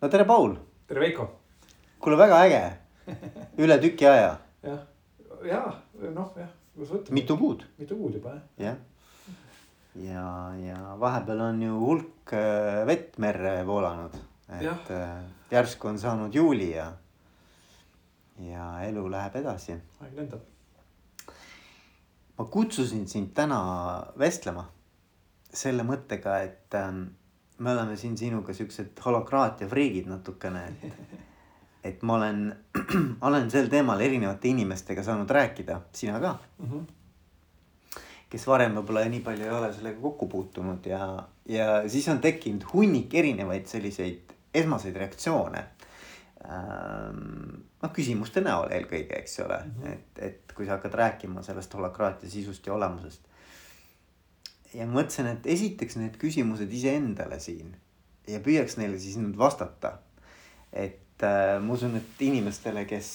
no tere, Paul. tere, Veiko. kuule, väga äge. üle tüki aja. jah, ja noh, jah, kuidas võtta. mitu kuud. mitu kuud juba jah. ja, ja, ja vahepeal on ju hulk äh, vett merre voolanud, et ja. Äh, järsku on saanud juuli ja, ja elu läheb edasi. aeg lendab. ma kutsusin sind täna vestlema selle mõttega, et ähm, me oleme siin sinuga siuksed holokraatia friigid natukene, et. et ma olen, olen sel teemal erinevate inimestega saanud rääkida, sina ka mm. -hmm. kes varem võib-olla nii palju ei ole sellega kokku puutunud ja, ja siis on tekkinud hunnik erinevaid selliseid esmaseid reaktsioone ähm,. noh, küsimuste näol eelkõige, eks ole mm, -hmm. et, et kui sa hakkad rääkima sellest holokraatia sisust ja olemusest ja mõtlesin, et esitaks need küsimused iseendale siin ja püüaks neile siis nüüd vastata. et äh, ma usun, et inimestele, kes,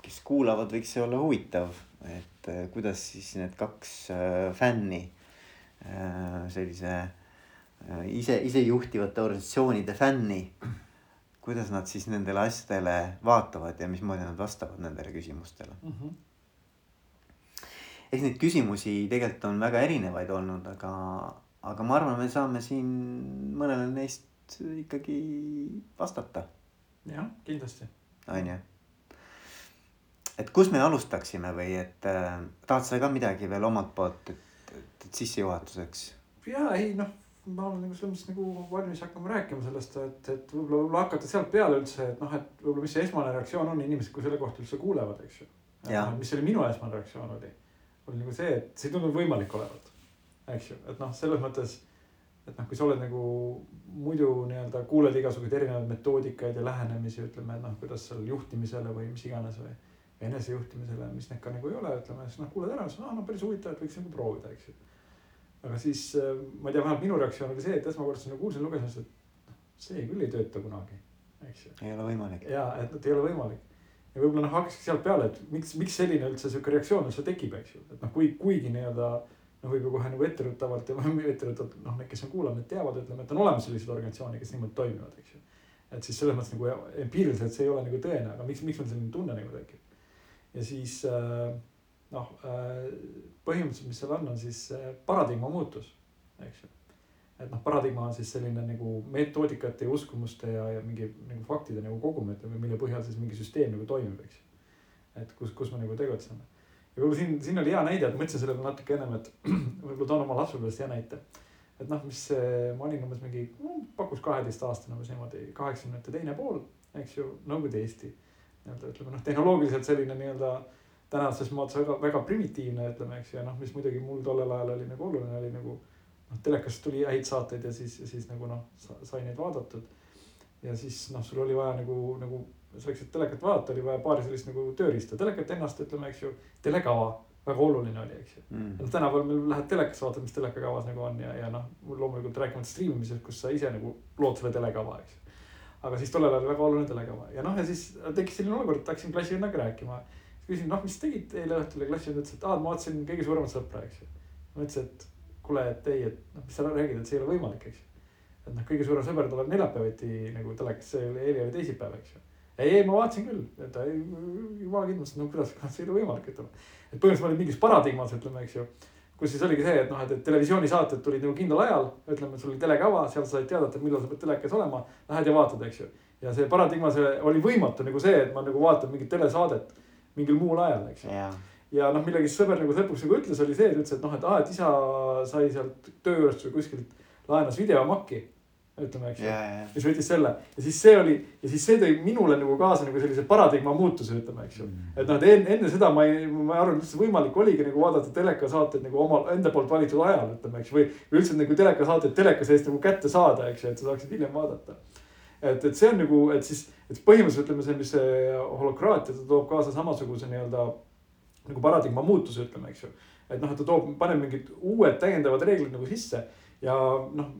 kes kuulavad, võiks see olla huvitav, et äh, kuidas siis need kaks äh, fänni äh, sellise äh, ise, isejuhtivate organisatsioonide fänni. kuidas nad siis nendele asjadele vaatavad ja mismoodi nad vastavad nendele küsimustele mm. -hmm eks neid küsimusi tegelikult on väga erinevaid olnud, aga, aga ma arvan, me saame siin mõnele neist ikkagi vastata. jah, kindlasti. on ju. et kus me alustaksime või et äh, tahad sa ka midagi veel omalt poolt, et, et, et sissejuhatuseks? ja ei noh, ma olen nagu selles mõttes nagu valmis hakkama rääkima sellest, et, et võib-olla, võib-olla hakata sealt peale üldse, et noh, et võib-olla, mis see esmane reaktsioon on inimesed, kui selle kohta üldse kuulevad, eks ju. mis oli minu esmane reaktsioon oli oli nagu see, et see ei tundunud võimalik olevat. eks ju, et noh, selles mõttes, et noh, kui sa oled nagu muidu nii-öelda kuuled igasuguseid erinevaid metoodikaid ja lähenemisi, ütleme, et noh, kuidas seal juhtimisele või mis iganes või. enesejuhtimisele, mis need ka nagu ei ole, ütleme siis noh, kuuled ära, siis ah no päris huvitav, et võiks nagu proovida, eks ju. aga siis äh, ma ei tea, vähemalt minu reaktsioon oli see, et esmakordselt nagu kuulsin, lugesin, et noh, see küll ei tööta kunagi, eks ju. ei ole võimalik. ja, et, et ei ole võimalik ja võib-olla noh, hakkaski sealt peale, et miks, miks selline üldse sihuke reaktsioon üldse tekib, eks ju, et noh, kui, kuigi nii-öelda. noh, võib ju kohe nagu etteruttavalt ja etteruttavalt noh, need, kes on kuulanud, teavad, ütleme, et on olemas selliseid organisatsioone, kes niimoodi toimivad, eks ju. et siis selles mõttes nagu empiiriliselt see ei ole nagu tõene, aga miks, miks meil selline tunne nagu tekib. ja siis äh, noh äh,, põhimõtteliselt, mis seal on, on siis äh, paradigma muutus, eks ju et noh, paradigma on siis selline nagu metoodikate ja uskumuste ja, ja mingi nagu faktide nagu kogum, ütleme, mille põhjal siis mingi süsteem nagu toimib, eks et kus, kus me nagu tegutseme. ja võib-olla siin, siin oli hea näide, et mõtlesin sellele natuke ennem, et võib-olla toon oma lapsepõlvest hea näite. et noh, mis ma olin umbes mingi pakkus kaheteistaastane umbes niimoodi, kaheksakümnendate teine pool, eks ju, Nõukogude Eesti. nii-öelda ütleme noh, tehnoloogiliselt selline nii-öelda tänases mõttes väga, väga primitiivne, ütleme, eks ju, ja noh, mis muidugi mul tollel ajal oli nagu oluline, oli nagu noh, telekast tuli häid saateid ja siis, siis nagu noh, sai neid vaadatud. ja siis noh, sul oli vaja nagu, nagu selleks, et telekat vaadata, oli vaja paari sellist nagu tööriista, telekat ennast ütleme, eks ju, telekava väga oluline oli, eks ju mm.. noh, tänapäeval meil lähed telekasse, vaatad, mis telekakavas nagu on ja, ja noh, loomulikult rääkimata striimimisest, kus sa ise nagu lood selle telekava, eks ju. aga siis tollel ajal väga oluline telekava ja noh, ja siis tekkis selline olukord, et hakkasin klassivennaga rääkima. küsin, noh, mis tegid eile õhtul ja klassivend ütles, et aa, ma vaatasin kõige suuremat sõpra, eks ju. ma ütlesin, et kuule, et ei, et noh, mis sa räägid, et see ei ole võimalik, eks ju. et noh, kõige suurem sõber tuleb neljapäeviti nagu telekas, see oli eile oli teisipäev, eks ju. ei, ei ma vaatasin küll, et jumala kindlust, no kuidas, see ei ole võimalik, ütleme. et põhimõtteliselt ma olin mingis paradigmas, ütleme, eks ju. kus siis oligi see, et noh, et, et televisioonisaated tulid nagu kindlal ajal, ütleme, sul oli telekava, seal sa said teada, et millal sa pead telekas olema. Lähed ja vaatad, eks ju. ja see paradigma, see oli võimatu nagu see, et ma nagu vaatan mingit telesaadet mingil muul ajal, eks ju yeah ja noh, millegi sõber nagu lõpuks nagu ütles, oli see, et ütles, et noh, et aa, et isa sai sealt töö juurest või kuskilt laenas videomakki. ütleme, eks ju yeah,, yeah. ja siis võttis selle ja siis see oli ja siis see tõi minule nagu kaasa nagu sellise paradigma muutuse, ütleme, eks ju mm.. et noh, et enne, enne seda ma ei, ma ei arvanud üldse võimalik oligi nagu vaadata telekasaateid nagu oma enda poolt valitud ajal, ütleme, eks või üldse nagu telekasaateid teleka seest nagu kätte saada, eks ju, et sa saaksid hiljem vaadata et, et see on nagu, et siis, et põhimõtteliselt ütleme, see, mis see holokraatia, ta toob kaasa samasuguse nii-öelda nagu paradigma muutuse, ütleme, eks ju. et noh, et ta toob, paneb mingid uued täiendavad reeglid nagu sisse ja noh,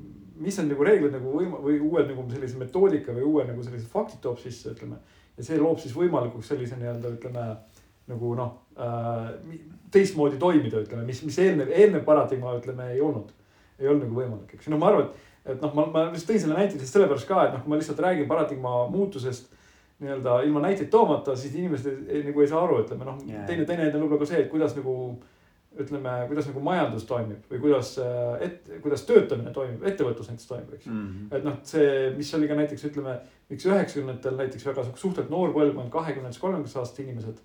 mis on nagu reeglid nagu võim- või uued nagu sellise metoodika või uue nagu sellised faktid toob sisse, ütleme. ja see loob siis võimalikuks sellise nii-öelda ütleme nagu noh äh, teistmoodi toimida, ütleme, mis, mis eelnev, eelnev paradigma ütleme ei olnud, ei olnud nagu võimalik, eks ju, no ma arvan, et et noh, ma, ma just tõin selle näite lihtsalt sellepärast ka, et noh, kui ma lihtsalt räägin paradigma muutusest nii-öelda ilma näiteid toomata, siis inimesed ei, nagu ei saa aru, ütleme noh yeah., teine, teine näide on võib-olla ka see, et kuidas nagu ütleme, kuidas nagu majandus toimib või kuidas, äh, et kuidas töötamine toimib, ettevõtlus näiteks toimib, eks mm -hmm.. et noh, see, mis oli ka näiteks ütleme, miks üheksakümnendatel näiteks väga suhteliselt noor põlvkond, kahekümnendates, kolmekümnendates aastate inimesed,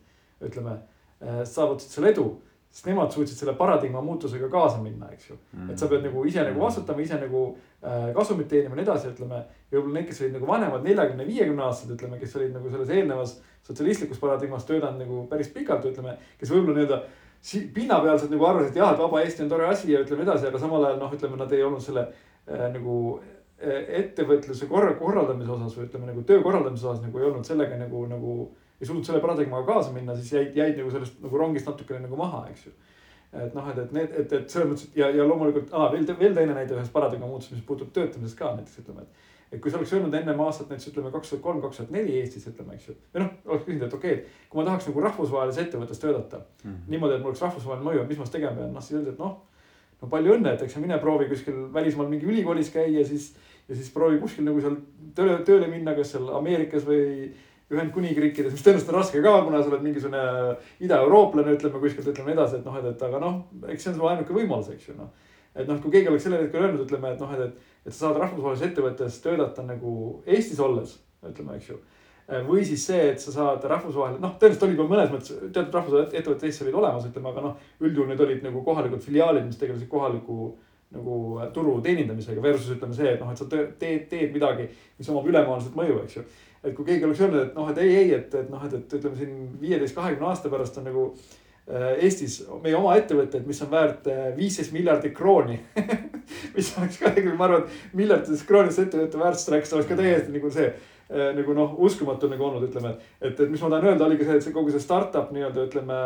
ütleme, äh, saavutasid selle edu sest nemad suutsid selle paradigma muutusega kaasa minna, eks ju mm.. et sa pead nagu ise nagu vastutama, ise nagu äh, kasumit teenima ja nii edasi, ütleme. ja võib-olla need, kes olid nagu vanemad, neljakümne, viiekümne aastased, ütleme, kes olid nagu selles eelnevas sotsialistlikus paradigmas töötanud nagu päris pikalt, ütleme. kes võib-olla nii-öelda pinnapealselt nagu arvasid, et jah, et vaba Eesti on tore asi ja ütleme edasi, aga samal ajal noh, ütleme nad ei olnud selle äh, nagu äh, ettevõtluse korra, korraldamise osas või ütleme nagu töö korraldamise osas nagu ei olnud sellega nagu, nagu ei suutnud selle paradigmaga kaasa minna, siis jäid, jäid nagu sellest nagu rongist natukene nagu maha, eks ju. et noh, et, et need, et, et selles mõttes ja, ja loomulikult ah, veel, veel teine näide ühest paradigma muutusest, mis puutub töötamisest ka näiteks ütleme, et. et kui sa oleks öelnud ennem aastat näiteks ütleme kaks tuhat kolm, kaks tuhat neli Eestis ütleme, eks ju. või noh, oleks küsinud, et okei okay,, kui ma tahaks nagu rahvusvahelises ettevõttes töötada mm -hmm. niimoodi, et mul oleks rahvusvaheline mõju, mis ma siis tegema pean, noh siis öeldi, et noh. no palju õnne, et eks mine proovi kuskil välismaal mingi ülikoolis käia, siis ja siis proovi kuskil nagu seal tööle, tööle minna, kas seal Ameerikas või Ühendkuningriikides, mis tõenäoliselt on raske ka, kuna sa oled mingisugune idaeurooplane, ütleme kuskilt, ütleme edasi, et noh, et, et aga noh, eks see on su ainuke võimalus, eks ju noh. et noh, kui keegi oleks sellel hetkel öelnud, ütleme, et noh, et, et, et sa saad rahvusvahelises ettevõttes töötada nagu Eestis olles, ütleme, eks ju. või siis see, et sa saad rahvusvahel, noh, tõenäoliselt oli juba mõnes mõttes teatud rahvusvahelised ettevõtted Eestis olid olemas, ütleme, aga noh, üldjuhul need olid nagu kohalikud filiaalid, mis tegelesid kohaliku nagu turu teenindamisega versus ütleme see, et noh, et sa teed, teed midagi, mis omab ülemaailmset mõju, eks ju et kui keegi oleks öelnud, et noh, et ei, ei, et, et noh, et, et ütleme siin viieteist, kahekümne aasta pärast on nagu äh, Eestis meie oma ettevõtted, mis on väärt äh, viisteist miljardit krooni mis oleks ka tegelikult, ma arvan, et miljardites kroonides ettevõtte väärtust rääkides oleks ka täiesti nagu see äh, nagu noh, uskumatu nagu olnud, ütleme. et, et mis ma tahan öelda, oligi see, et see kogu see startup nii-öelda ütleme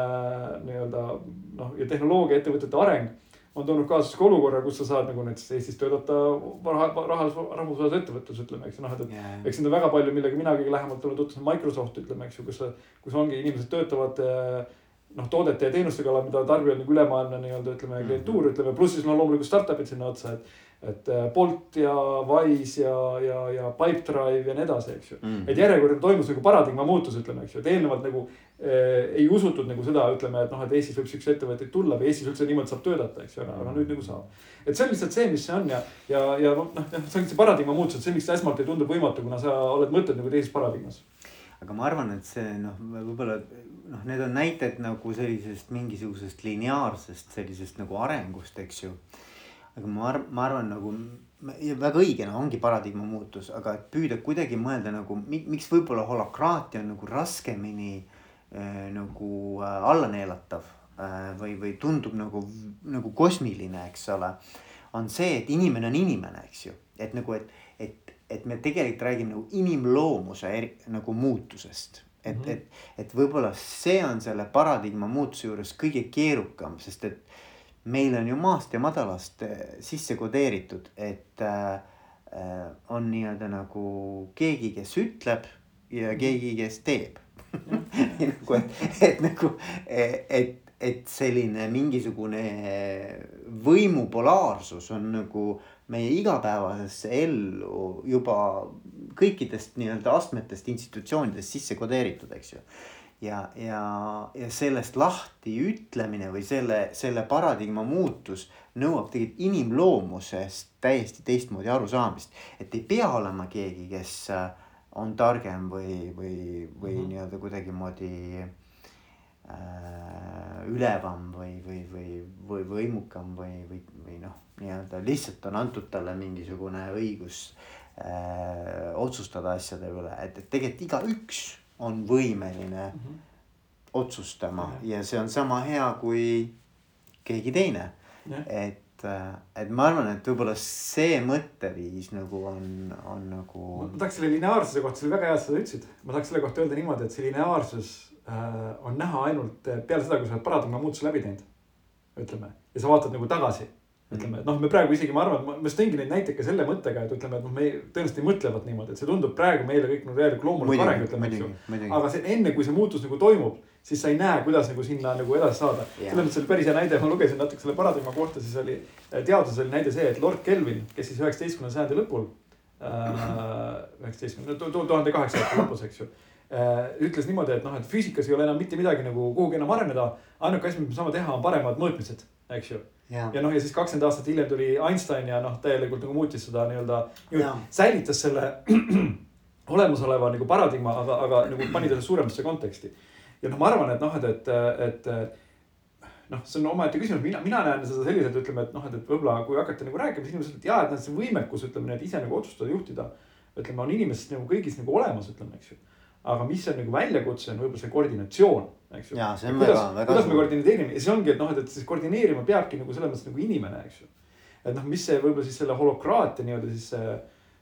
nii-öelda noh, ja tehnoloogiaettevõtete areng on toonud kaasa sihuke olukorra, kus sa saad nagu näiteks Eestis töötada raha, rahas, rahvusvahelises ettevõttes, ütleme, eks ju, noh, et, yeah.. eks neid on väga palju, millega mina kõige lähemalt olen tutvunud, Microsoft ütleme, eks ju, kus, kus ongi inimesed töötavad noh, toodete ja teenuste kallal, mida tarbijal nagu ülemaailmne nii-öelda ütleme klientuur mm -hmm. ütleme, pluss siis no loomulikult startup'id sinna otsa, et et äh, Bolt ja Wise ja, ja, ja Pipedrive ja nii edasi, eks ju mm.. et järjekordne toimus nagu paradigma muutus, ütleme, eks ju, et eelnevalt nagu äh, ei usutud nagu seda, ütleme, et noh, et Eestis võib siukseid ettevõtteid tulla või Eestis üldse niimoodi saab töötada, eks ju, aga nüüd nagu saab. et see on lihtsalt see, mis see on ja, ja, ja noh, see on see paradigma muutus, et see, miks esmalt ei tundu võimatu, kuna sa oled mõtelnud nagu teises paradigmas aga ma arvan, et see noh, võib-olla noh, need on näited nagu sellisest mingisugusest lineaarsest sellisest nagu arengust, eks ju aga ma arvan, ma arvan nagu väga õige, no ongi paradigma muutus, aga et püüda kuidagi mõelda nagu miks võib-olla holokraatia on nagu raskemini äh, nagu äh, alla neelatav äh, või, või tundub nagu, nagu kosmiline, eks ole. on see, et inimene on inimene, eks ju, et nagu, et, et, et me tegelikult räägime nagu inimloomuse eri, nagu muutusest et mm, -hmm. et, et võib-olla see on selle paradigma muutuse juures kõige keerukam, sest et meil on ju maast ja madalast eh, sisse kodeeritud, et äh, on nii-öelda nagu keegi, kes ütleb ja mhm. keegi, kes teeb nagu, et, et nagu, et, et selline mingisugune võimu polaarsus on nagu meie igapäevasesse ellu juba kõikidest nii-öelda astmetest institutsioonidest sisse kodeeritud, eks ju ja, ja, ja sellest lahti ütlemine või selle, selle paradigma muutus nõuab tegelikult inimloomusest täiesti teistmoodi arusaamist. et ei pea olema keegi, kes on targem või, või, või mm -hmm. nii-öelda kuidagimoodi ülevam või, või, või, või võimukam või, või, või noh, nii-öelda lihtsalt on antud talle mingisugune õigus äh, otsustada asjade üle, et, et tegelikult igaüks on võimeline mm -hmm. otsustama -hmm. ja see on sama hea kui keegi teine et, äh, et ma arvan, et võib-olla see mõtteviis nagu on, on nagu. ma tahaks selle lineaarsuse kohta, see oli väga hea, et sa ütlesid, ma tahaks selle kohta öelda niimoodi, et see lineaarsus äh, on näha ainult peale seda, kui sa oled paradigma muutuse läbi teinud. ütleme ja sa vaatad nagu tagasi ütleme, et noh, me praegu isegi ma arvan, ma just tõingi neid näiteid ka selle mõttega, et ütleme, et noh, me tõenäoliselt ei mõtlevad niimoodi, et see tundub praegu meile kõik nagu täielik loomulik areng, ütleme, eks ju. aga see enne, kui see muutus nagu toimub, siis sa ei näe, kuidas nagu sinna nagu edasi saada. selles mõttes oli päris hea näide, ma lugesin natuke selle paradigma kohta, siis oli teaduses oli näide see, et Lord Kelvin, kes siis üheksateistkümnenda sajandi lõpul äh,, üheksateistkümnenda, tuhande kaheksasaja lõpus, eks ju äh, ütles niimoodi, et noh, et füüsikas ei ole enam mitte midagi nagu kuhugi enam areneda. ainuke asi, mis me saame teha, on paremad mõõtmised, eks ju ja, ja noh, ja siis kakskümmend aastat hiljem tuli Einstein ja noh, täielikult nagu muutis seda nii-öelda, säilitas selle olemasoleva nagu paradigma, aga, aga nagu pani ta suuremasse konteksti. ja noh, ma arvan, et noh, et, et, et noh, see on omaette küsimus, mina, mina näen seda selliselt, ütleme, et noh, et, et võib-olla kui hakata nagu rääkima, siis inimesed, et jaa, et noh, see võimekus, ütleme, need ise nagu otsustada, juhtida. ütleme, on inimestes nagu kõigis nagu olemas, ütleme, eks ju aga mis on nagu väljakutse, on võib-olla see koordinatsioon, eks ju. kuidas, kuidas me koordineerime ja see ongi, et noh, et, et siis koordineerima peabki nagu selles mõttes nagu inimene, eks ju. et noh, mis see võib-olla siis selle holokraatia nii-öelda siis see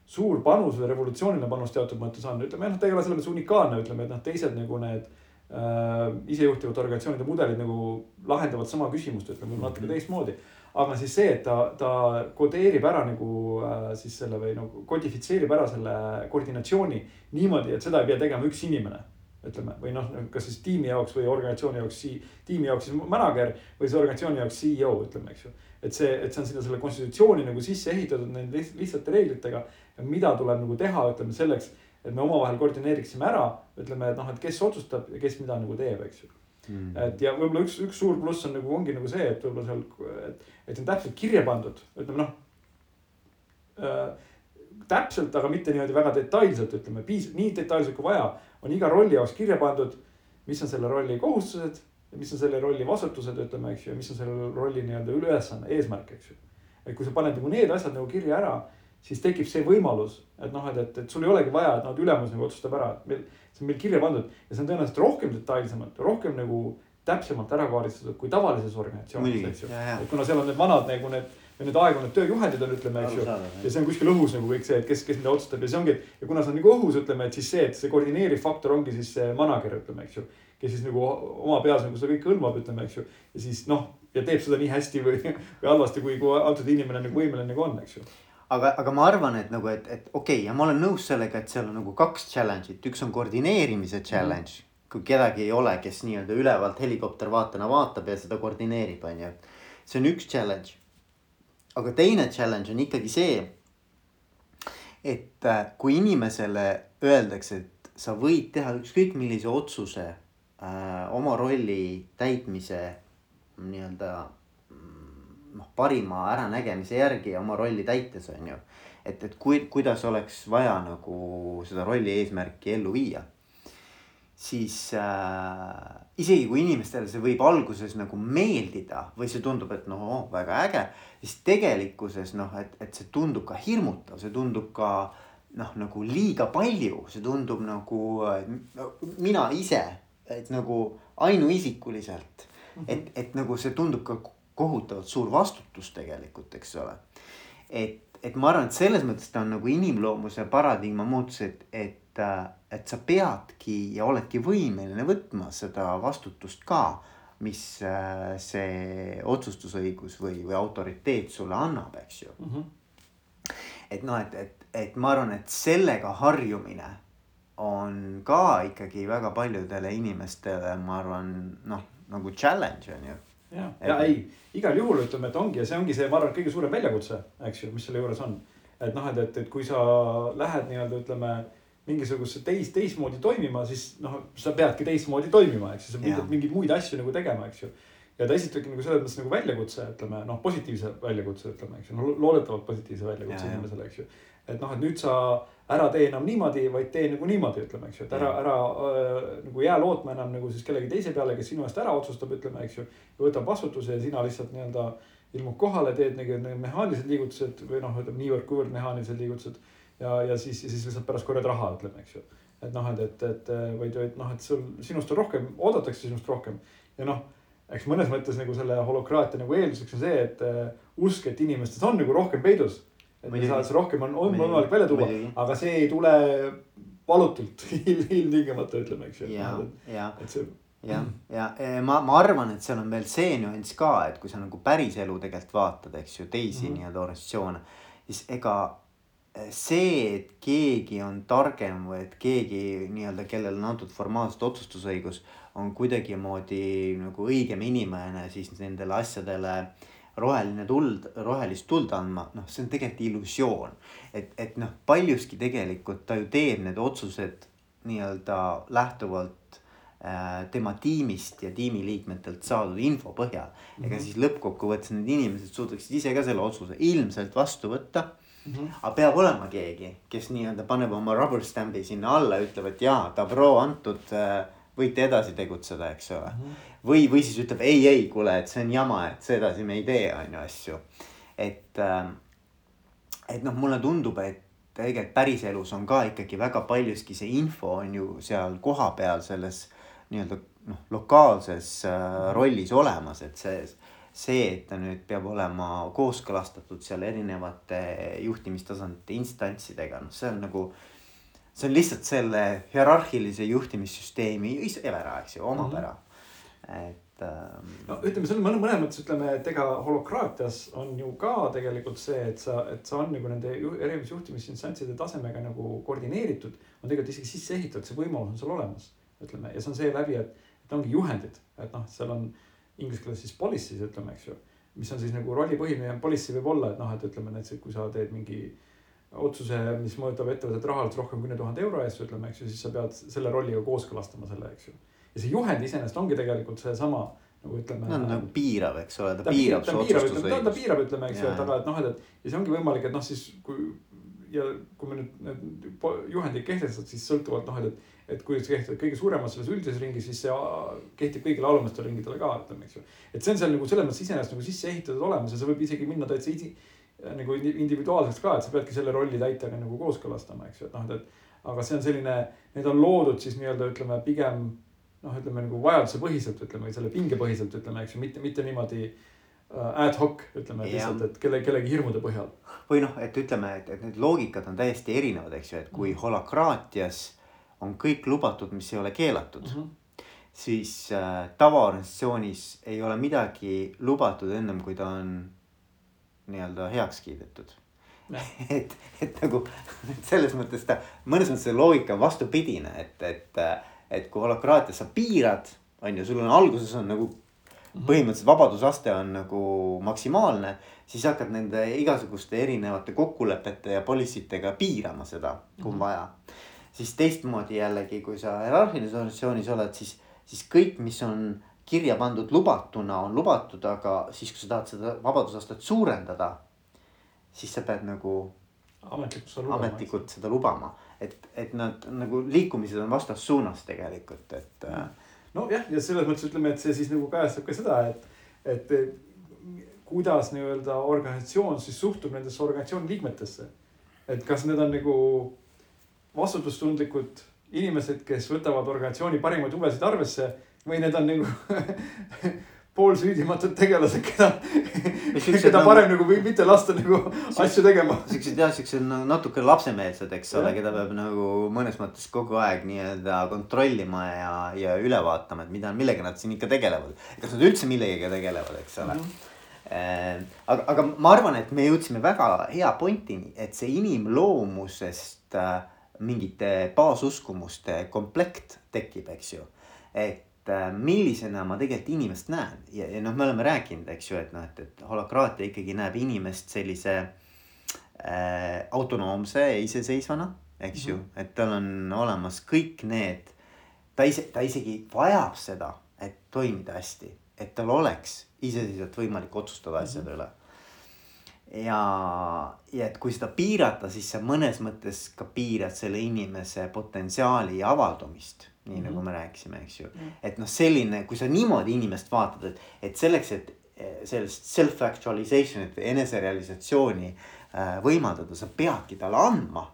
suur panus või revolutsiooniline panus teatud mõttes on, ütleme noh, ta ei ole selles mõttes unikaalne, ütleme, et noh, teised nagu need äh, isejuhtivate organisatsioonide mudelid nagu lahendavad sama küsimust, ütleme natuke mm -hmm. teistmoodi aga siis see, et ta, ta kodeerib ära nagu äh, siis selle või nagu kodifitseerib ära selle koordinatsiooni niimoodi, et seda ei pea tegema üks inimene. ütleme, või noh, kas siis tiimi jaoks või organisatsiooni jaoks, tiimi jaoks siis manager või siis organisatsiooni jaoks CEO, ütleme, eks ju. et see, et see on sinna selle konstitutsiooni nagu sisse ehitatud nende lihtsate reeglitega, mida tuleb nagu teha, ütleme selleks, et me omavahel koordineeriksime ära, ütleme, et noh, et kes otsustab ja kes mida nagu teeb, eks ju mm.. et ja võib-olla üks, üks suur pluss on nagu ongi nagu see, et võib-olla seal, et, et see on täpselt kirja pandud, ütleme noh äh,. täpselt, aga mitte niimoodi väga detailselt, ütleme piis-, nii detailselt kui vaja, on iga rolli jaoks kirja pandud. mis on selle rolli kohustused ja mis on selle rolli vastutused, ütleme, eks ju, ja mis on selle rolli nii-öelda ülesanne, eesmärk, eks ju. et kui sa paned nagu need asjad nagu kirja ära, siis tekib see võimalus, et noh, et, et, et sul ei olegi vaja, et noh, et ülemus nagu otsustab ära, et meil see on meil kirja pandud ja see on tõenäoliselt rohkem detailsemalt, rohkem nagu täpsemalt ära kaardistatud kui tavalises organisatsioonis, eks ju. et kuna seal on need vanad nagu need, need aegunud tööjuhendid on, ütleme, eks ju. ja see on kuskil õhus nagu kõik see, et kes, kes mida otsustab ja see ongi, ja kuna see on nagu õhus, ütleme, et siis see, et see koordineeriv faktor ongi siis see manager, ütleme, eks ju. kes siis nagu oma peas nagu seda kõike hõlmab, ütleme, eks ju. ja siis noh, ja teeb seda nii hästi või, või halvasti, kui, kui antud inimene nagu võimeline nagu on, eks ju aga, aga ma arvan, et nagu, et, et okei okay, ja ma olen nõus sellega, et seal on nagu kaks challenge'it, üks on koordineerimise challenge mm. Kui kedagi ei ole, kes nii-öelda ülevalt helikoptervaatena vaatab ja seda koordineerib, on ju. see on üks challenge. aga teine challenge on ikkagi see. et äh, kui inimesele öeldakse, et sa võid teha ükskõik millise otsuse äh, oma rolli täitmise nii-öelda noh, parima äranägemise järgi oma rolli täites, on ju. et, et kui, kuidas oleks vaja nagu seda rolli eesmärki ellu viia. Siis äh, isegi kui inimestele see võib alguses nagu meeldida või see tundub, et noh oh,, väga äge. siis tegelikkuses noh, et, et see tundub ka hirmutav, see tundub ka noh, nagu liiga palju, see tundub nagu mina ise, et nagu ainuisikuliselt. et, et nagu see tundub ka kohutavalt suur vastutus tegelikult, eks ole. et, et ma arvan, et selles mõttes ta on nagu inimloomuse paradigma muutus, et, et, et sa peadki ja oledki võimeline võtma seda vastutust ka, mis äh, see otsustusõigus või, või autoriteet sulle annab, eks ju mm. -hmm. et noh, et, et, et ma arvan, et sellega harjumine on ka ikkagi väga paljudele inimestele, ma arvan, noh nagu challenge on ju ja, ja ei, igal juhul ütleme, et ongi ja see ongi see, ma arvan, kõige suurem väljakutse, eks ju, mis selle juures on. et noh, et, et, et kui sa lähed nii-öelda ütleme mingisugusesse teis, teistmoodi toimima, siis noh, sa peadki teistmoodi toimima, eks ju, sa pidad mingeid muid asju nagu tegema, eks ju. ja ta esitabki nagu selles mõttes nagu väljakutse, ütleme noh, positiivse väljakutse, ütleme, eks ju, no loodetavalt positiivse väljakutse inimesele, eks ju. et noh, et nüüd sa ära tee enam niimoodi, vaid tee nagu niimoodi, ütleme, eks ju, et ära, ära äh, nagu jää lootma enam nagu siis kellegi teise peale, kes sinu eest ära otsustab, ütleme, eks ju. ja võtab vastutuse ja sina lihtsalt nii-öelda ilmub kohale, teed nagu need mehaanilised liigutused või noh, ütleme niivõrd-kuivõrd mehaanilised liigutused. Ja, ja siis, ja siis lihtsalt pärast korjad raha, ütleme, eks ju. et noh, et, et, et vaid, vaid noh, et sul, sinust on rohkem, oodatakse sinust rohkem ja noh eks mõnes mõttes nagu selle holokraatia nagu eelduseks on see, et uh, usk, et inimestes on nagu rohkem peidus et me saame rohkem on, on võimalik välja tuua, aga see ei tule valutult ilmtingimata ütleme, eks ju. see. jah, ja, ja ma, ma arvan, et seal on veel see nüanss ka, et kui sa nagu päriselu tegelikult vaatad, eks ju, teisi mm -hmm. nii-öelda organisatsioone, siis ega see, et keegi on targem või et keegi nii-öelda, kellel on antud formaalselt otsustusõigus, on kuidagimoodi nagu õigem inimene siis nendele asjadele roheline tuld, rohelist tuld andma, noh, see on tegelikult illusioon. et, et noh, paljuski tegelikult ta ju teeb need otsused nii-öelda lähtuvalt Äh, tema tiimist ja tiimiliikmetelt saadud info põhjal. ega mhm. siis lõppkokkuvõttes need inimesed suudaksid ise ka selle otsuse ilmselt vastu võtta mm. -hmm. aga peab olema keegi, kes nii-öelda paneb oma rubber stamp'i sinna alla, ütleb, et jaa, Dabro antud, äh, võite edasi tegutseda, eks ole mm. -hmm. või, või siis ütleb ei, ei, kuule, et see on jama, et sedasi me ei tee, on ju asju. et, äh, et noh, mulle tundub, et tegelikult päriselus on ka ikkagi väga paljuski see info on ju seal kohapeal selles nii-öelda noh, lokaalses äh, rollis olemas, et see, see, et ta nüüd peab olema kooskõlastatud seal erinevate juhtimistasandite instantsidega, noh, see on nagu. see on lihtsalt selle hierarhilise juhtimissüsteemi ära, eks ju, omapära mm, -hmm. et ähm.... no ütleme, see on mõnes mõttes ütleme, et ega holokraatias on ju ka tegelikult see, et sa, et sa on nagu nende erinevate juhtimisinstantside tasemega nagu koordineeritud. on tegelikult isegi sisse ehitatud, see võimalus on sul olemas ütleme, ja see on seeläbi, et, et ongi juhendid, et noh, seal on inglise keeles siis policies ütleme, eks ju. mis on siis nagu rollipõhine policy võib olla, et noh, et ütleme näiteks, kui sa teed mingi otsuse, mis mõjutab ettevõtet rahaliselt rohkem kümne tuhande euro eest, ütleme, eks ju, siis sa pead selle rolliga kooskõlastama selle, eks ju. ja see juhend iseenesest ongi tegelikult seesama nagu ütleme. no nagu piirav, eks ole, ta piirab su otsustusõigust. ta piirab, ütleme, eks ju, et aga, et noh, et, et ja see ongi võimalik, et noh, siis kui ja kui me nüüd need juhendid kehtestad, siis sõltuvalt noh, et, et kui sa kehtestad kõige suuremas selles üldises ringis, siis see kehtib kõigile alumistele ringidele ka, ütleme, eks ju. et see on seal nagu selles mõttes iseenesest nagu sisse ehitatud olemas ja see võib isegi minna täitsa isi, nagu individuaalseks ka, et sa peadki selle rolli täitjaga nagu kooskõlastama, eks ju, et noh, et, et. aga see on selline, need on loodud siis nii-öelda ütleme pigem noh, ütleme nagu vajadusepõhiselt, ütleme selle pingepõhiselt, ütleme, eks ju, mitte, mitte niimoodi äh, ad hoc ütleme et lihtsalt, et kelle, kellegi hirmude põhjal. või noh, et ütleme, et, et need loogikad on täiesti erinevad, eks ju, et kui mm. holakraatias on kõik lubatud, mis ei ole keelatud mm. -hmm. siis äh, tavaorganisatsioonis ei ole midagi lubatud ennem kui ta on nii-öelda heaks kiidetud. et, et nagu selles mõttes ta, mõnes mõttes see loogika on vastupidine, et, et, et kui holokraatias sa piirad, on ju, sul on alguses on nagu. Põhimõtteliselt vabadusaste on nagu maksimaalne, siis hakkad nende igasuguste erinevate kokkulepete ja policy tega piirama seda, kui on mm -hmm. vaja siis teistmoodi jällegi, kui sa hierarhilises organisatsioonis oled, siis, siis kõik, mis on kirja pandud lubatuna, on lubatud, aga siis, kui sa tahad seda vabadusastet suurendada, siis sa pead nagu ametlikult seda lubama, et, et nad nagu liikumised on vastassuunas tegelikult, et. Äh, nojah, ja selles mõttes ütleme, et see siis nagu kajastab ka seda, et, et kuidas nii-öelda organisatsioon siis suhtub nendesse organisatsiooni liikmetesse. et kas need on nagu vastutustundlikud inimesed, kes võtavad organisatsiooni parimaid huvesid arvesse või need on nagu poolsüüdimatud tegelased, keda, keda nagu- parem nagu või mitte lasta nagu asju tegema. siuksed jah, siuksed natuke lapsemeelsed, eks ole, keda peab nagu mõnes mõttes kogu aeg nii-öelda kontrollima ja, ja üle vaatama, et mida, millega nad siin ikka tegelevad. kas nad üldse millegagi tegelevad, eks ole mm. -hmm. aga, aga ma arvan, et me jõudsime väga hea pointini, et see inimloomusest äh, mingite baasuskumuste komplekt tekib, eks ju. et millisena ma tegelikult inimest näen ja, ja noh, me oleme rääkinud, eks ju, et noh, et, et holakraatia ikkagi näeb inimest sellise äh, autonoomse ja iseseisvana, eks mm -hmm. ju, mhm. et tal on olemas kõik need. ta ise, ta isegi vajab seda, et toimida hästi, et tal oleks iseseisvalt võimalik otsustada asjade mm -hmm. üle ja, ja et kui seda piirata, siis sa mõnes mõttes ka piirad selle inimese potentsiaali avaldumist. Nii mm -hmm. nagu me rääkisime, eks ju mm, -hmm. et noh, selline, kui sa niimoodi inimest vaatad, et, et selleks, et eh, sellest self-actualization'it või eneserealisatsiooni äh, võimaldada, sa peadki talle andma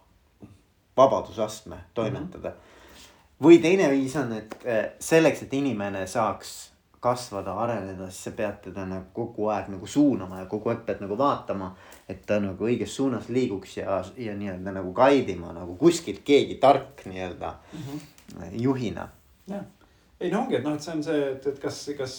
vabadusastme toimetada mm. -hmm. või teine viis on, et äh, selleks, et inimene saaks kasvada, areneda, siis sa pead teda nagu kogu aeg nagu suunama ja kogu aeg pead nagu vaatama. et ta nagu õiges suunas liiguks ja, ja nii-öelda nagu guide ima nagu kuskilt keegi tark nii-öelda mm -hmm. Juhina. jah, ei no ongi, et noh, et see on see, et, et kas, kas.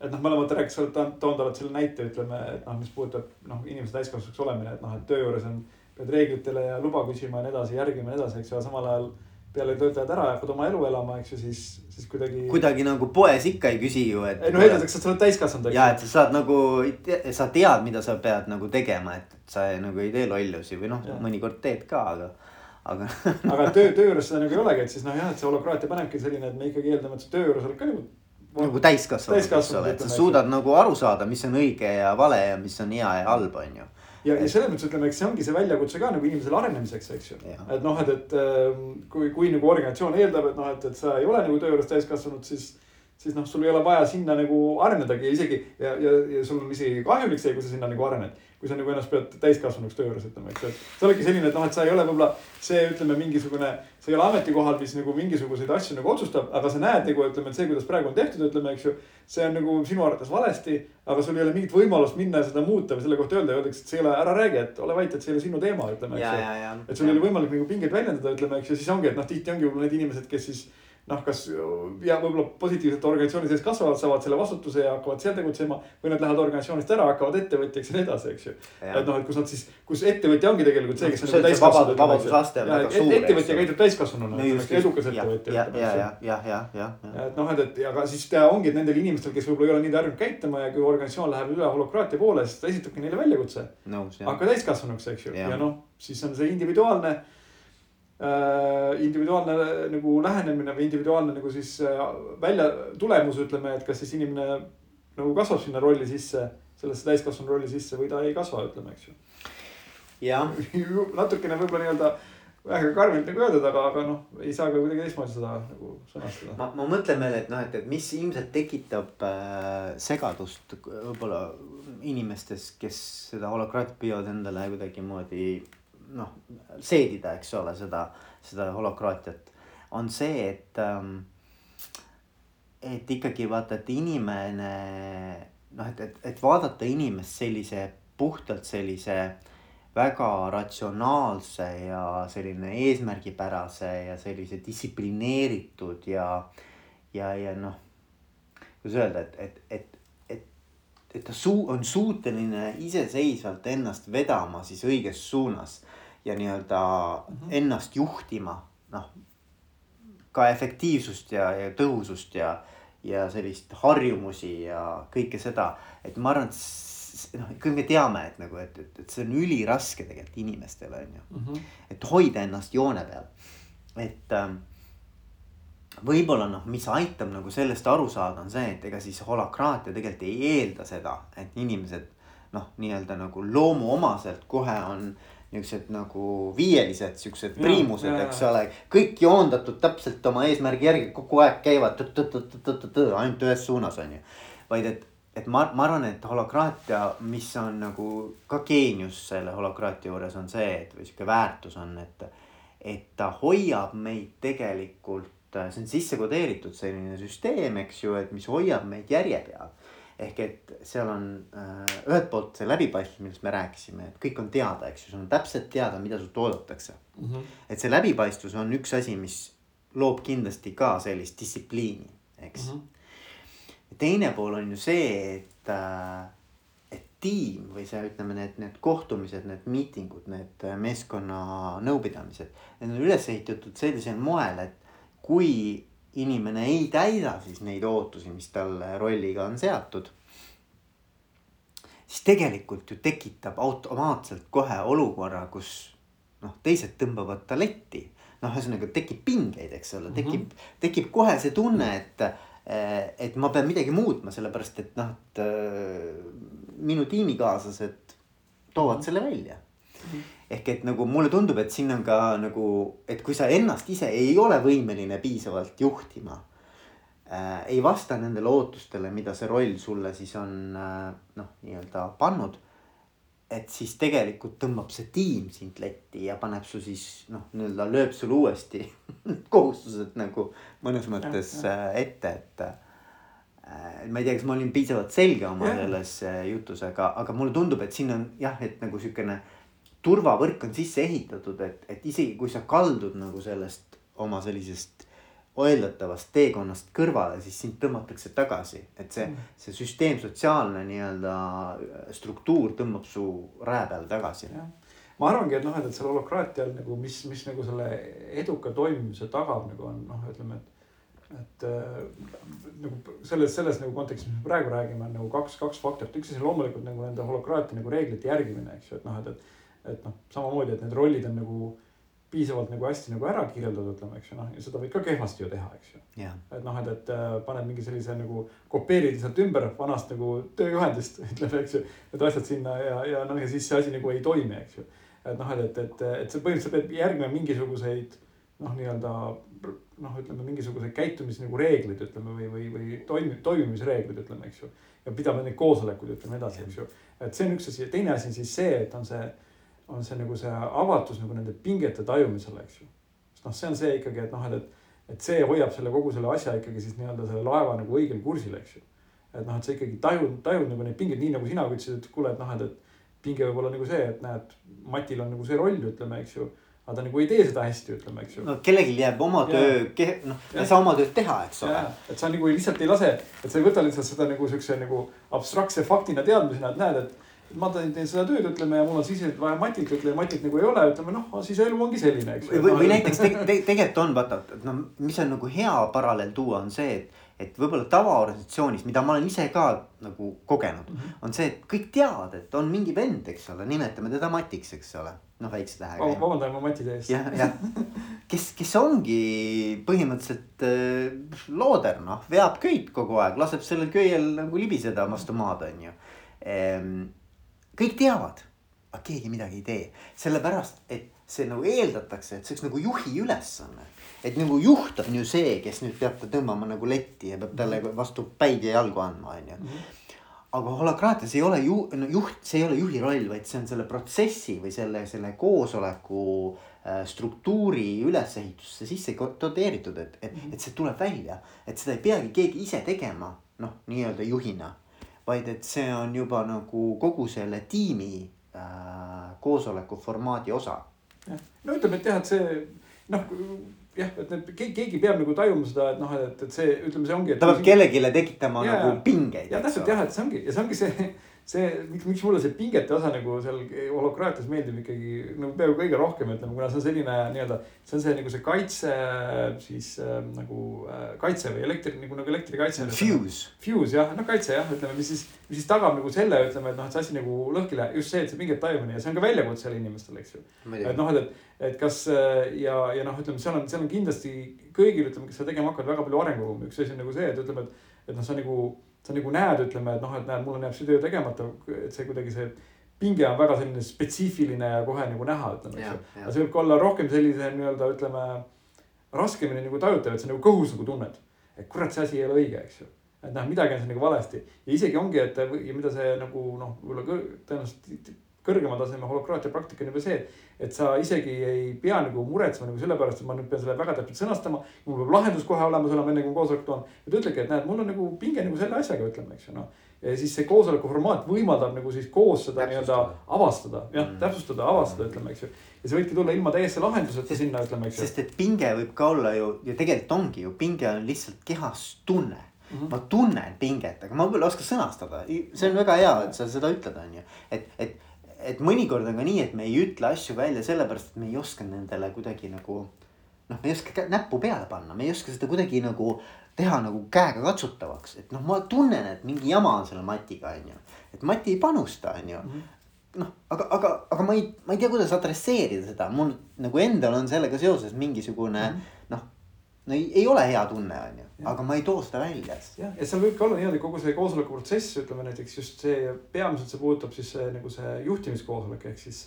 et noh, rääkinud, toonud oled selle näite, ütleme, et noh, mis puudutab noh, inimese täiskasvanuks olemine, et noh, et töö juures on. pead reeglitele ja luba küsima ja nii edasi, järgima ja nii edasi, eks ju, samal ajal peale töötajad ära ja hakkavad oma elu elama, eks ju, siis, siis kuidagi. kuidagi nagu poes ikka ei küsi ju, et. ei no eeldatakse, et sa oled täiskasvanud. ja, et sa saad nagu, sa tead, mida sa pead nagu tegema, et sa nagu ei tee lollusi või noh, mõnikord teed ka, aga, aga aga töö, töö juures seda nagu ei olegi, et siis noh, jah, et see holokraatia panebki selline, et me ikkagi eeldame, et sa töö juures oled ka nagu. nagu täiskasvanud, eks ole, et sa suudad nagu aru saada, mis on õige ja vale ja mis on hea ja halb, on ju ja, ja selles mõttes ütleme, eks see ongi see väljakutse ka nagu inimesele arenemiseks, eks ju. et noh, et, et ähm, kui, kui nagu organisatsioon eeldab, et noh, et, et sa ei ole nagu töö juures täiskasvanud, siis siis noh, sul ei ole vaja sinna nagu arenedagi isegi ja, ja, ja sul on isegi kahjulik see, kui sa sinna nagu arened. Kui sa nagu ennast pead täiskasvanuks töö juures ütleme, eks et see olegi selline, et noh, et sa ei ole võib-olla see, ütleme mingisugune. sa ei ole ametikohal, mis nagu mingisuguseid asju nagu otsustab, aga sa näed nagu ütleme, et see, kuidas praegu on tehtud, ütleme, eks ju. see on nagu sinu arvates valesti, aga sul ei ole mingit võimalust minna ja seda muuta või selle kohta öelda, öeldakse, et see ei ole, ära räägi, et ole vait, et see ei ole sinu teema, ütleme, eks ju. et sul ei ole võimalik nagu pingeid väljendada, ütleme, eks ju, siis ongi, et noh, tihti ongi võib-olla need inimesed, kes siis noh, kas ja võib-olla positiivselt organisatsiooni sees kasvavad, saavad selle vastutuse ja hakkavad seal tegutsema. või nad lähevad organisatsioonist ära, hakkavad ettevõtjaks ja nii edasi, eks ju. et noh, et kus nad siis, kus ettevõtja ongi tegelikult see, kes on nagu täiskasvanud. vabadusaste on väga suur. ettevõtja käitub täiskasvanuna, edukas ettevõtja. ja, ja, ja, ja, ja, ja. et noh, et, et aga siis ongi, et nendel inimestel, kes võib-olla ei ole nii harjunud käituma ja kui organisatsioon läheb üle holokraatia poole, siis ta esitabki neile väljakutse. hakka täiskasvanuks, eks ju, ja noh, siis on see individuaalne individuaalne nagu lähenemine või individuaalne nagu siis äh, välja tulemus, ütleme, et kas siis inimene nagu kasvab sinna rolli sisse, sellesse täiskasvanu rolli sisse või ta ei kasva, ütleme, eks ju. jah. natukene võib-olla nii-öelda väga karmilt nagu öeldud, aga, aga noh, ei saa ka kuidagi teistmoodi seda nagu sõnastada. ma, ma mõtlen veel, et noh, et, et mis ilmselt tekitab äh, segadust võib-olla inimestes, kes seda holokraatiat püüavad endale kuidagimoodi noh, seedida, eks ole, seda, seda holokraatiat. on see, et ähm,, et ikkagi vaata, et inimene noh, et, et, et vaadata inimest sellise puhtalt sellise väga ratsionaalse ja selline eesmärgipärase ja sellise distsiplineeritud ja, ja, ja noh, kuidas öelda, et, et, et et ta suu-, on suuteline iseseisvalt ennast vedama siis õiges suunas ja nii-öelda mm -hmm. ennast juhtima, noh. ka efektiivsust ja, ja tõhusust ja, ja sellist harjumusi ja kõike seda, et ma arvan, et noh, kõik me teame, et nagu, et, et, et see on üliraske tegelikult inimestele on ju mm. -hmm. et hoida ennast joone peal, et ähm, võib-olla noh, mis aitab nagu sellest aru saada, on see, et ega siis holakraatia tegelikult ei eelda seda, et inimesed noh, nii-öelda nagu loomuomaselt kohe on niisugused nagu viielised, siuksed priimused, eks ole. kõik joondatud täpselt oma eesmärgi järgi kogu aeg käivad ainult ühes suunas, on ju. vaid et, et ma, ma arvan, et holokraatia, mis on nagu ka geenius selle holokraatia juures on see, et või sihuke väärtus on, et. et ta hoiab meid tegelikult, see on sisse kodeeritud selline süsteem, eks ju, et mis hoiab meid järje peal ehk et seal on äh, ühelt poolt see läbipaistvus, millest me rääkisime, et kõik on teada, eks ju, sul on täpselt teada, mida sult oodatakse mm. -hmm. et see läbipaistvus on üks asi, mis loob kindlasti ka sellist distsipliini, eks mm. -hmm. teine pool on ju see, et äh,, et tiim või see, ütleme, need, need kohtumised, need miitingud, need meeskonna nõupidamised, need on üles ehitatud sellisel moel, et kui inimene ei täida siis neid ootusi, mis talle rolliga on seatud. siis tegelikult ju tekitab automaatselt kohe olukorra, kus noh, teised tõmbavad ta letti. noh, ühesõnaga tekib pingeid, eks ole, tekib mm, -hmm. tekib kohe see tunne, et, et ma pean midagi muutma, sellepärast et noh, et minu tiimikaaslased toovad mm -hmm. selle välja mm. -hmm ehk et nagu mulle tundub, et siin on ka nagu, et kui sa ennast ise ei ole võimeline piisavalt juhtima äh,. ei vasta nendele ootustele, mida see roll sulle siis on äh, noh, nii-öelda pannud. et siis tegelikult tõmbab see tiim sind letti ja paneb su siis noh, nii-öelda lööb sulle uuesti kohustused nagu mõnes mõttes. Äh, ette, et äh, ma ei tea, kas ma olin piisavalt selge oma selles äh, jutus, aga, aga mulle tundub, et siin on jah, et nagu siukene turvavõrk on sisse ehitatud, et, et isegi kui sa kaldud nagu sellest oma sellisest eeldatavast teekonnast kõrvale, siis sind tõmmatakse tagasi. et see, see süsteem, sotsiaalne nii-öelda struktuur tõmbab su rää peale tagasi. ma arvangi, et noh, et, et seal holokraatial nagu, mis, mis nagu selle eduka toimimise tagab nagu on noh, ütleme, et et äh, nagu selles, selles nagu kontekstis, mis me praegu räägime, on nagu kaks, kaks faktorit, üks asi on loomulikult nagu nende holokraatia nagu reeglite järgimine, eks ju, et noh, et, et. Et noh, samamoodi, et need rollid on nagu piisavalt nagu hästi nagu ära kirjeldatud, ütleme, eks ju, noh ja seda võib ka kehvasti ju teha, eks ju yeah.. et noh, et, et äh, paned mingi sellise nagu kopeerid sealt ümber vanast nagu tööjuhendist, ütleme, eks ju. Need asjad sinna ja, ja noh, ja siis see asi nagu ei toimi, eks ju. et noh, et, et, et, et see põhimõtteliselt peab järgima mingisuguseid noh, nii-öelda noh, ütleme mingisuguseid käitumis nagu reeglid, ütleme või, või, või toimi-, toimimisreeglid, ütleme, eks ju. ja pidama neid koosolekuid, ütleme edasi, eks ju. et see on üks asi ja teine asi on siis see, et on see, on see nagu see avatus nagu nende pingete tajumisele, eks ju. sest noh, see on see ikkagi, et noh, et, et, et see hoiab selle kogu selle asja ikkagi siis nii-öelda selle laeva nagu õigel kursil, eks ju. et noh, et sa ikkagi tajud, tajud nagu neid pingeid, nii nagu sina ütlesid, et kuule, et noh, et, et pinge võib olla nagu see, et näed, Matil on nagu see roll, ütleme, eks ju aga ta nagu ei tee seda hästi, ütleme, eks ju. no kellelgi jääb oma töö, noh, ei saa oma tööd teha, eks ole. et sa nagu lihtsalt ei lase, et sa ei võta lihtsalt seda nagu siukse nagu abstraktse faktina teadmisena, et näed, et ma teen, seda tööd, ütleme ja mul on sisendit vaja Matilt, ütleme Matilt nagu ei ole, ütleme noh, siis elu ongi selline, eks. või, või näiteks te, te, tegelikult on vaata, et noh, mis on nagu hea paralleel tuua, on see, et et võib-olla tavaorganisatsioonis, mida ma olen ise ka nagu kogenud mm, -hmm. on see, et kõik teavad, et on mingi vend, eks ole, nimetame teda Matiks, eks ole. noh, väikse tähega oh,. vabandan, ma Mati täiesti. jah, jah, kes, kes ongi põhimõtteliselt äh, looder, noh, veab köid kogu aeg, laseb sellel köiel nagu libiseda vastu maad, on ju ehm,. Kõik teavad, aga keegi midagi ei tee, sellepärast et see nagu eeldatakse, et see oleks nagu juhi ülesanne et nagu juht on ju see, kes nüüd peab ta tõmbama nagu letti ja peab talle mhm. vastu päid ja jalgu andma, on ju. Mhm. aga holakraatias ei ole ju, no juht, see ei ole juhi roll, vaid see on selle protsessi või selle, selle koosoleku äh, struktuuri ülesehitusse sisse doteeritud, et, et, mhm. et see tuleb välja. et seda ei peagi keegi ise tegema, noh, nii-öelda juhina. Vaid et see on juba nagu kogu selle tiimi äh, koosoleku formaadi osa. no ütleme, et jah, et see noh jah, et need keegi, keegi peab nagu tajuma seda, et noh, et, et see, ütleme, see ongi. ta peab kellelegi tekitama ja, nagu pingeid. ja täpselt jah, et see ongi ja see ongi see see, miks, miks mulle see pingete osa nagu seal holokraatias meeldib ikkagi nagu peaaegu kõige rohkem, ütleme, kuna see on selline nii-öelda. see on see nagu see kaitse siis äh, nagu äh, kaitse või elektri nagu, nagu elektrikaitse. Fuse. Fuse jah, noh kaitse jah, ütleme, mis siis, mis siis tagab nagu selle, ütleme, et noh, et see asi nagu lõhki läheb, just see, et see pinget tajumine ja see on ka väljakutse jälle inimestele, eks ju. et noh, et, et, et kas ja, ja noh, ütleme, seal on, seal on kindlasti kõigil, ütleme, kes seda tegema hakkavad, väga palju arenguruumi, üks asi on nagu see, et ütleme, et, et noh, see on nagu sa nagu näed, ütleme, et noh, et näed, mul on jääb see töö tegemata, et see kuidagi see pinge on väga selline spetsiifiline ja kohe nagu näha, ütleme, eks ju. aga see võib ka olla rohkem sellise nii-öelda ütleme raskemini nagu tajutav, et sa nagu kõhus nagu tunned. et kurat, see asi ei ole õige, eks ju. et noh, midagi on siin nagu valesti ja isegi ongi, et ja mida see nagu noh, võib-olla tõenäoliselt kõrgema taseme holokraatia praktika on juba see, et sa isegi ei pea nagu muretsema nagu sellepärast, et ma nüüd pean selle väga täpselt sõnastama. mul peab lahendus kohe olemas olema, enne kui koosolek toon. ja ta ütledki, et näed, mul on nagu pinge nagu selle asjaga, ütleme, eks ju noh. ja siis see koosoleku formaat võimaldab nagu siis koos seda nii-öelda avastada, jah mm., täpsustada, avastada, ütleme, eks ju. ja see võibki tulla ilma täiesti lahenduseta sinna, ütleme, eks ju. sest et pinge võib ka olla ju, ja tegelikult ongi ju, pinge on lihtsalt kehas tunne Mm -hmm. ma tunnen pinget, aga ma võib-olla ei oska sõnastada, see on väga hea, et sa seda ütled, on ju. et, et et mõnikord on ka nii, et me ei ütle asju välja sellepärast, et me ei oska nendele kuidagi nagu. noh, me ei oska näppu peale panna, me ei oska seda kuidagi nagu teha nagu käega katsutavaks, et noh, ma tunnen, et mingi jama on selle Matiga, on ju. et Mati ei panusta, on ju mm. -hmm noh, aga, aga, aga ma ei, ma ei tea, kuidas adresseerida seda, mul nagu endal on sellega seoses mingisugune mm -hmm. No ei, ei ole hea tunne, on ju, aga ma ei too seda välja. jah, ja seal võib ka olla niimoodi kogu see koosoleku protsess, ütleme näiteks just see, peamiselt see puudutab siis see, nagu see juhtimiskoosolek ehk siis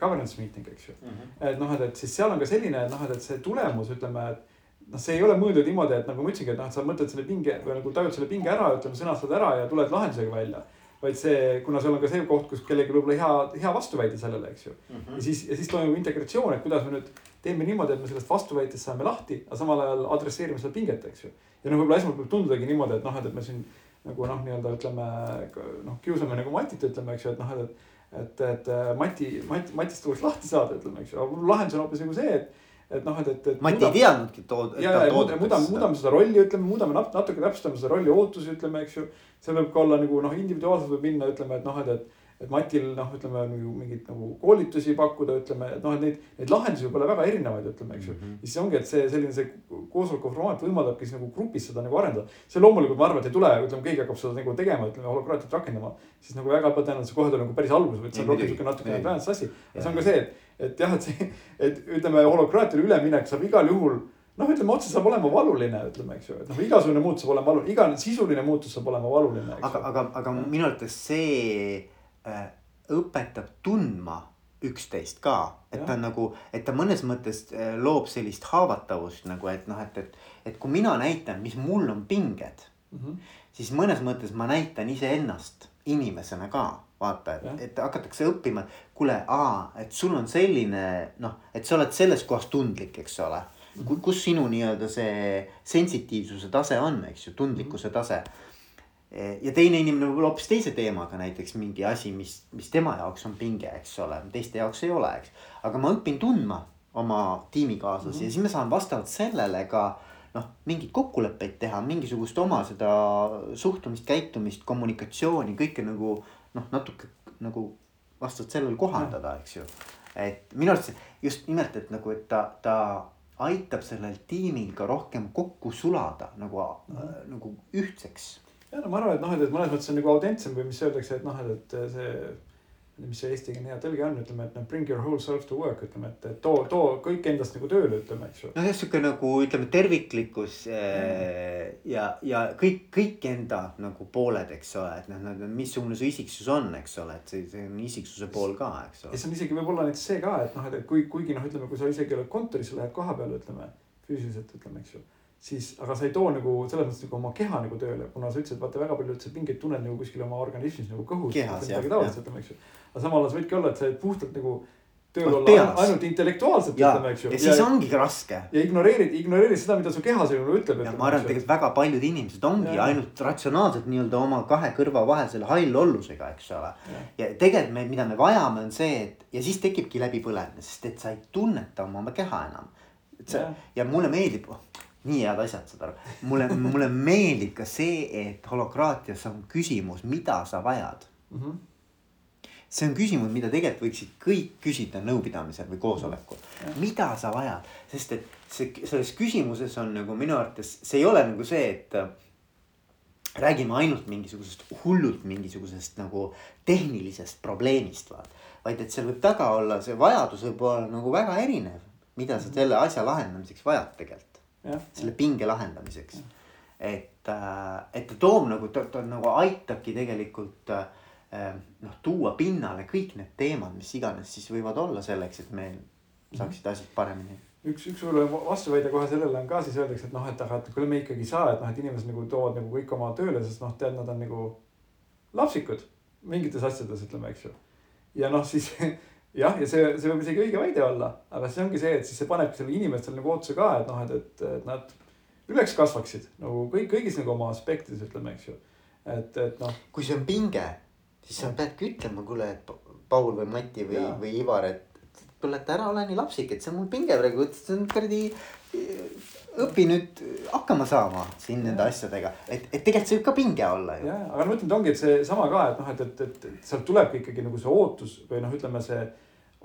governance meeting, eks ju mm. -hmm. et noh, et, et siis seal on ka selline, et noh, et, et see tulemus, ütleme, et noh, see ei ole mõeldud niimoodi, et nagu ma ütlesingi, et noh, et sa mõtled selle pinge või nagu tajud selle pinge ära, ütleme, sõnastad ära ja tuled lahendusega välja vaid see, kuna seal on ka see koht, kus kellelgi võib-olla hea, hea vastuväide sellele, eks ju mm. -hmm. ja siis, ja siis toimub integratsioon, et kuidas me nüüd teeme niimoodi, et me sellest vastuväitest saame lahti, aga samal ajal adresseerime seda pinget, eks ju. ja noh, võib-olla esmalt võib tundudagi niimoodi, et noh, et, et me siin nagu noh, nii-öelda ütleme noh, kiusame nagu Matit, ütleme, eks ju, et noh, et. et, et Mati, Mati, Matist tuleks lahti saada, ütleme, eks ju, aga lahendus on hoopis nagu see, et et noh, et, et, et. Mati ei teadnudki, tood-. ja, ja muudame, muudame, muudame seda rolli, ütleme, muudame nat-, natuke täpsustame seda rolli ootusi, ütleme, eks ju. see võib ka olla nagu noh, individuaalselt võib minna, ütleme, et noh, et, et et Matil noh, ütleme mingeid nagu koolitusi pakkuda, ütleme, et noh, et neid, neid lahendusi võib olla väga erinevaid, ütleme, eks ju mm. -hmm. ja siis ongi, et see selline see koosoleku formaat võimaldabki siis nagu grupis seda nagu arendada. see loomulikult ma arvan, et ei tule, ütleme, keegi hakkab seda nagu tegema, ütleme holokraatiat rakendama. siis nagu väga tõenäoliselt see kohe tuleb nagu päris alguses, vaid see on rohkem sihuke natukene advanced asi. ja see on ka see, et, et jah, et see, et ütleme holokraatiale üleminek saab igal juhul noh, ütleme otse saab olema valuline, ütleme, eks ju, et noh, igasugune muutus saab olema valuline, iga sisuline muutus saab olema valuline. aga, aga, aga minu arvates see õpetab tundma üksteist ka, et ja. ta on nagu, et ta mõnes mõttes äh, loob sellist haavatavust nagu, et noh, et, et, et kui mina näitan, mis mul on pinged mm, -hmm. siis mõnes mõttes ma näitan iseennast inimesena ka vaata, et, et hakatakse õppima, kuule, aa, et sul on selline noh, et sa oled selles kohas tundlik, eks ole mm. -hmm. kus sinu nii-öelda see sensitiivsuse tase on, eks ju, tundlikkuse tase ja teine inimene võib-olla hoopis teise teemaga, näiteks mingi asi, mis, mis tema jaoks on pinge, eks ole, teiste jaoks ei ole, eks. aga ma õpin tundma oma tiimikaaslasi mm -hmm. ja siis ma saan vastavalt sellele ka noh, mingeid kokkuleppeid teha, mingisugust oma seda suhtumist, käitumist, kommunikatsiooni, kõike nagu noh, natuke nagu vastavalt sellele kohandada, eks ju. et minu arust just nimelt, et nagu, et ta, ta aitab sellel tiimil ka rohkem kokku sulada nagu mm, -hmm. nagu ühtseks ja no ma arvan, et noh, et, mõnes mõttes on nagu autentsem või mis öeldakse, et noh, et, see mis see eestikeelne hea tõlge on, ütleme, et noh, bring your whole self to work, ütleme, et, too, too kõik endast nagu tööle, ütleme, eks ju. nojah, sihuke nagu ütleme, terviklikkus mm. ja, ja kõik, kõik enda nagu pooled, eks ole, et noh, missugune su isiksus on, eks ole, et see, see on isiksuse pool ka, eks ole. ja see on isegi võib-olla näiteks see ka, et noh, et kui, kuigi noh, ütleme, kui sa isegi oled kontoris, lähed koha peale, ütleme füüsiliselt, ütleme, eks ju siis, aga sa ei too nagu selles mõttes nagu oma keha nagu tööle, kuna sa ütlesid, vaata väga palju üldse pingeid tunned nagu kuskil oma organismis nagu kõhus. midagi taolist, ütleme, eks ju. aga samal ajal võibki olla, et sa puhtalt nagu tööl olla ainult, ainult intellektuaalselt, ütleme, eks ju. ja siis ja, ongi raske. ja ignoreerid, ignoreerid seda, mida su keha sinule ütleb. ja ma arvan, et tegelikult väga paljud inimesed ongi ja. ainult ratsionaalselt nii-öelda oma kahe kõrva vahel selle hallollusega, eks ole. ja tegelikult me, mida me vajame, on see, et ja siis tekibki läbipõlemine, sest et sa ei tunneta oma keha enam. et see ja, ja mulle meeldib nii head asjad, saad aru. mulle, mulle meeldib ka see, et holokraatias on küsimus, mida sa vajad mm. -hmm. see on küsimus, mida tegelikult võiksid kõik küsida nõupidamisel või koosolekul mm. -hmm. mida sa vajad, sest et see, selles küsimuses on nagu minu arvates, see ei ole nagu see, et äh, räägime ainult mingisugusest hullult mingisugusest nagu tehnilisest probleemist, vaat. vaid et seal võib taga olla, see vajadus võib olla nagu väga erinev, mida sa mhm. selle asja lahendamiseks vajad tegelikult selle pinge lahendamiseks. et, äh, et ta toob nagu, ta, ta nagu aitabki tegelikult äh, noh, tuua pinnale kõik need teemad, mis iganes siis võivad olla selleks, et meil saaksid asjad paremini üks, üks võib-olla vastuväide kohe sellele on ka siis öeldakse, et noh, et aga, et küll me ikkagi ei saa, et noh, et inimesed nagu toovad nagu kõik oma tööle, sest noh, tead, nad on nagu lapsikud mingites asjades, ütleme, eks ju. ja noh, siis jah, ja see, see võib isegi õige väide olla, aga see ongi see, et siis see panebki sellele inimestele nagu ootuse ka, et noh, et, et, et nad üles kasvaksid nagu kõik, kõigis nagu oma aspektides ütleme, eks ju. et, et noh. kui see on pinge, siis sa peadki ütlema, kuule, et Paul või Mati või, või Ivar, et kuule, et ära ole nii lapsik, et see on mul pinge praegu, et see on kuradi õpi nüüd hakkama saama siin ja. nende asjadega, et, et tegelikult see võib ka pinge olla ju. ja, aga ma ütlen, et ongi, et seesama ka, et noh, et, et, et, et sealt tulebki ikkagi nagu see ootus või noh, ütleme see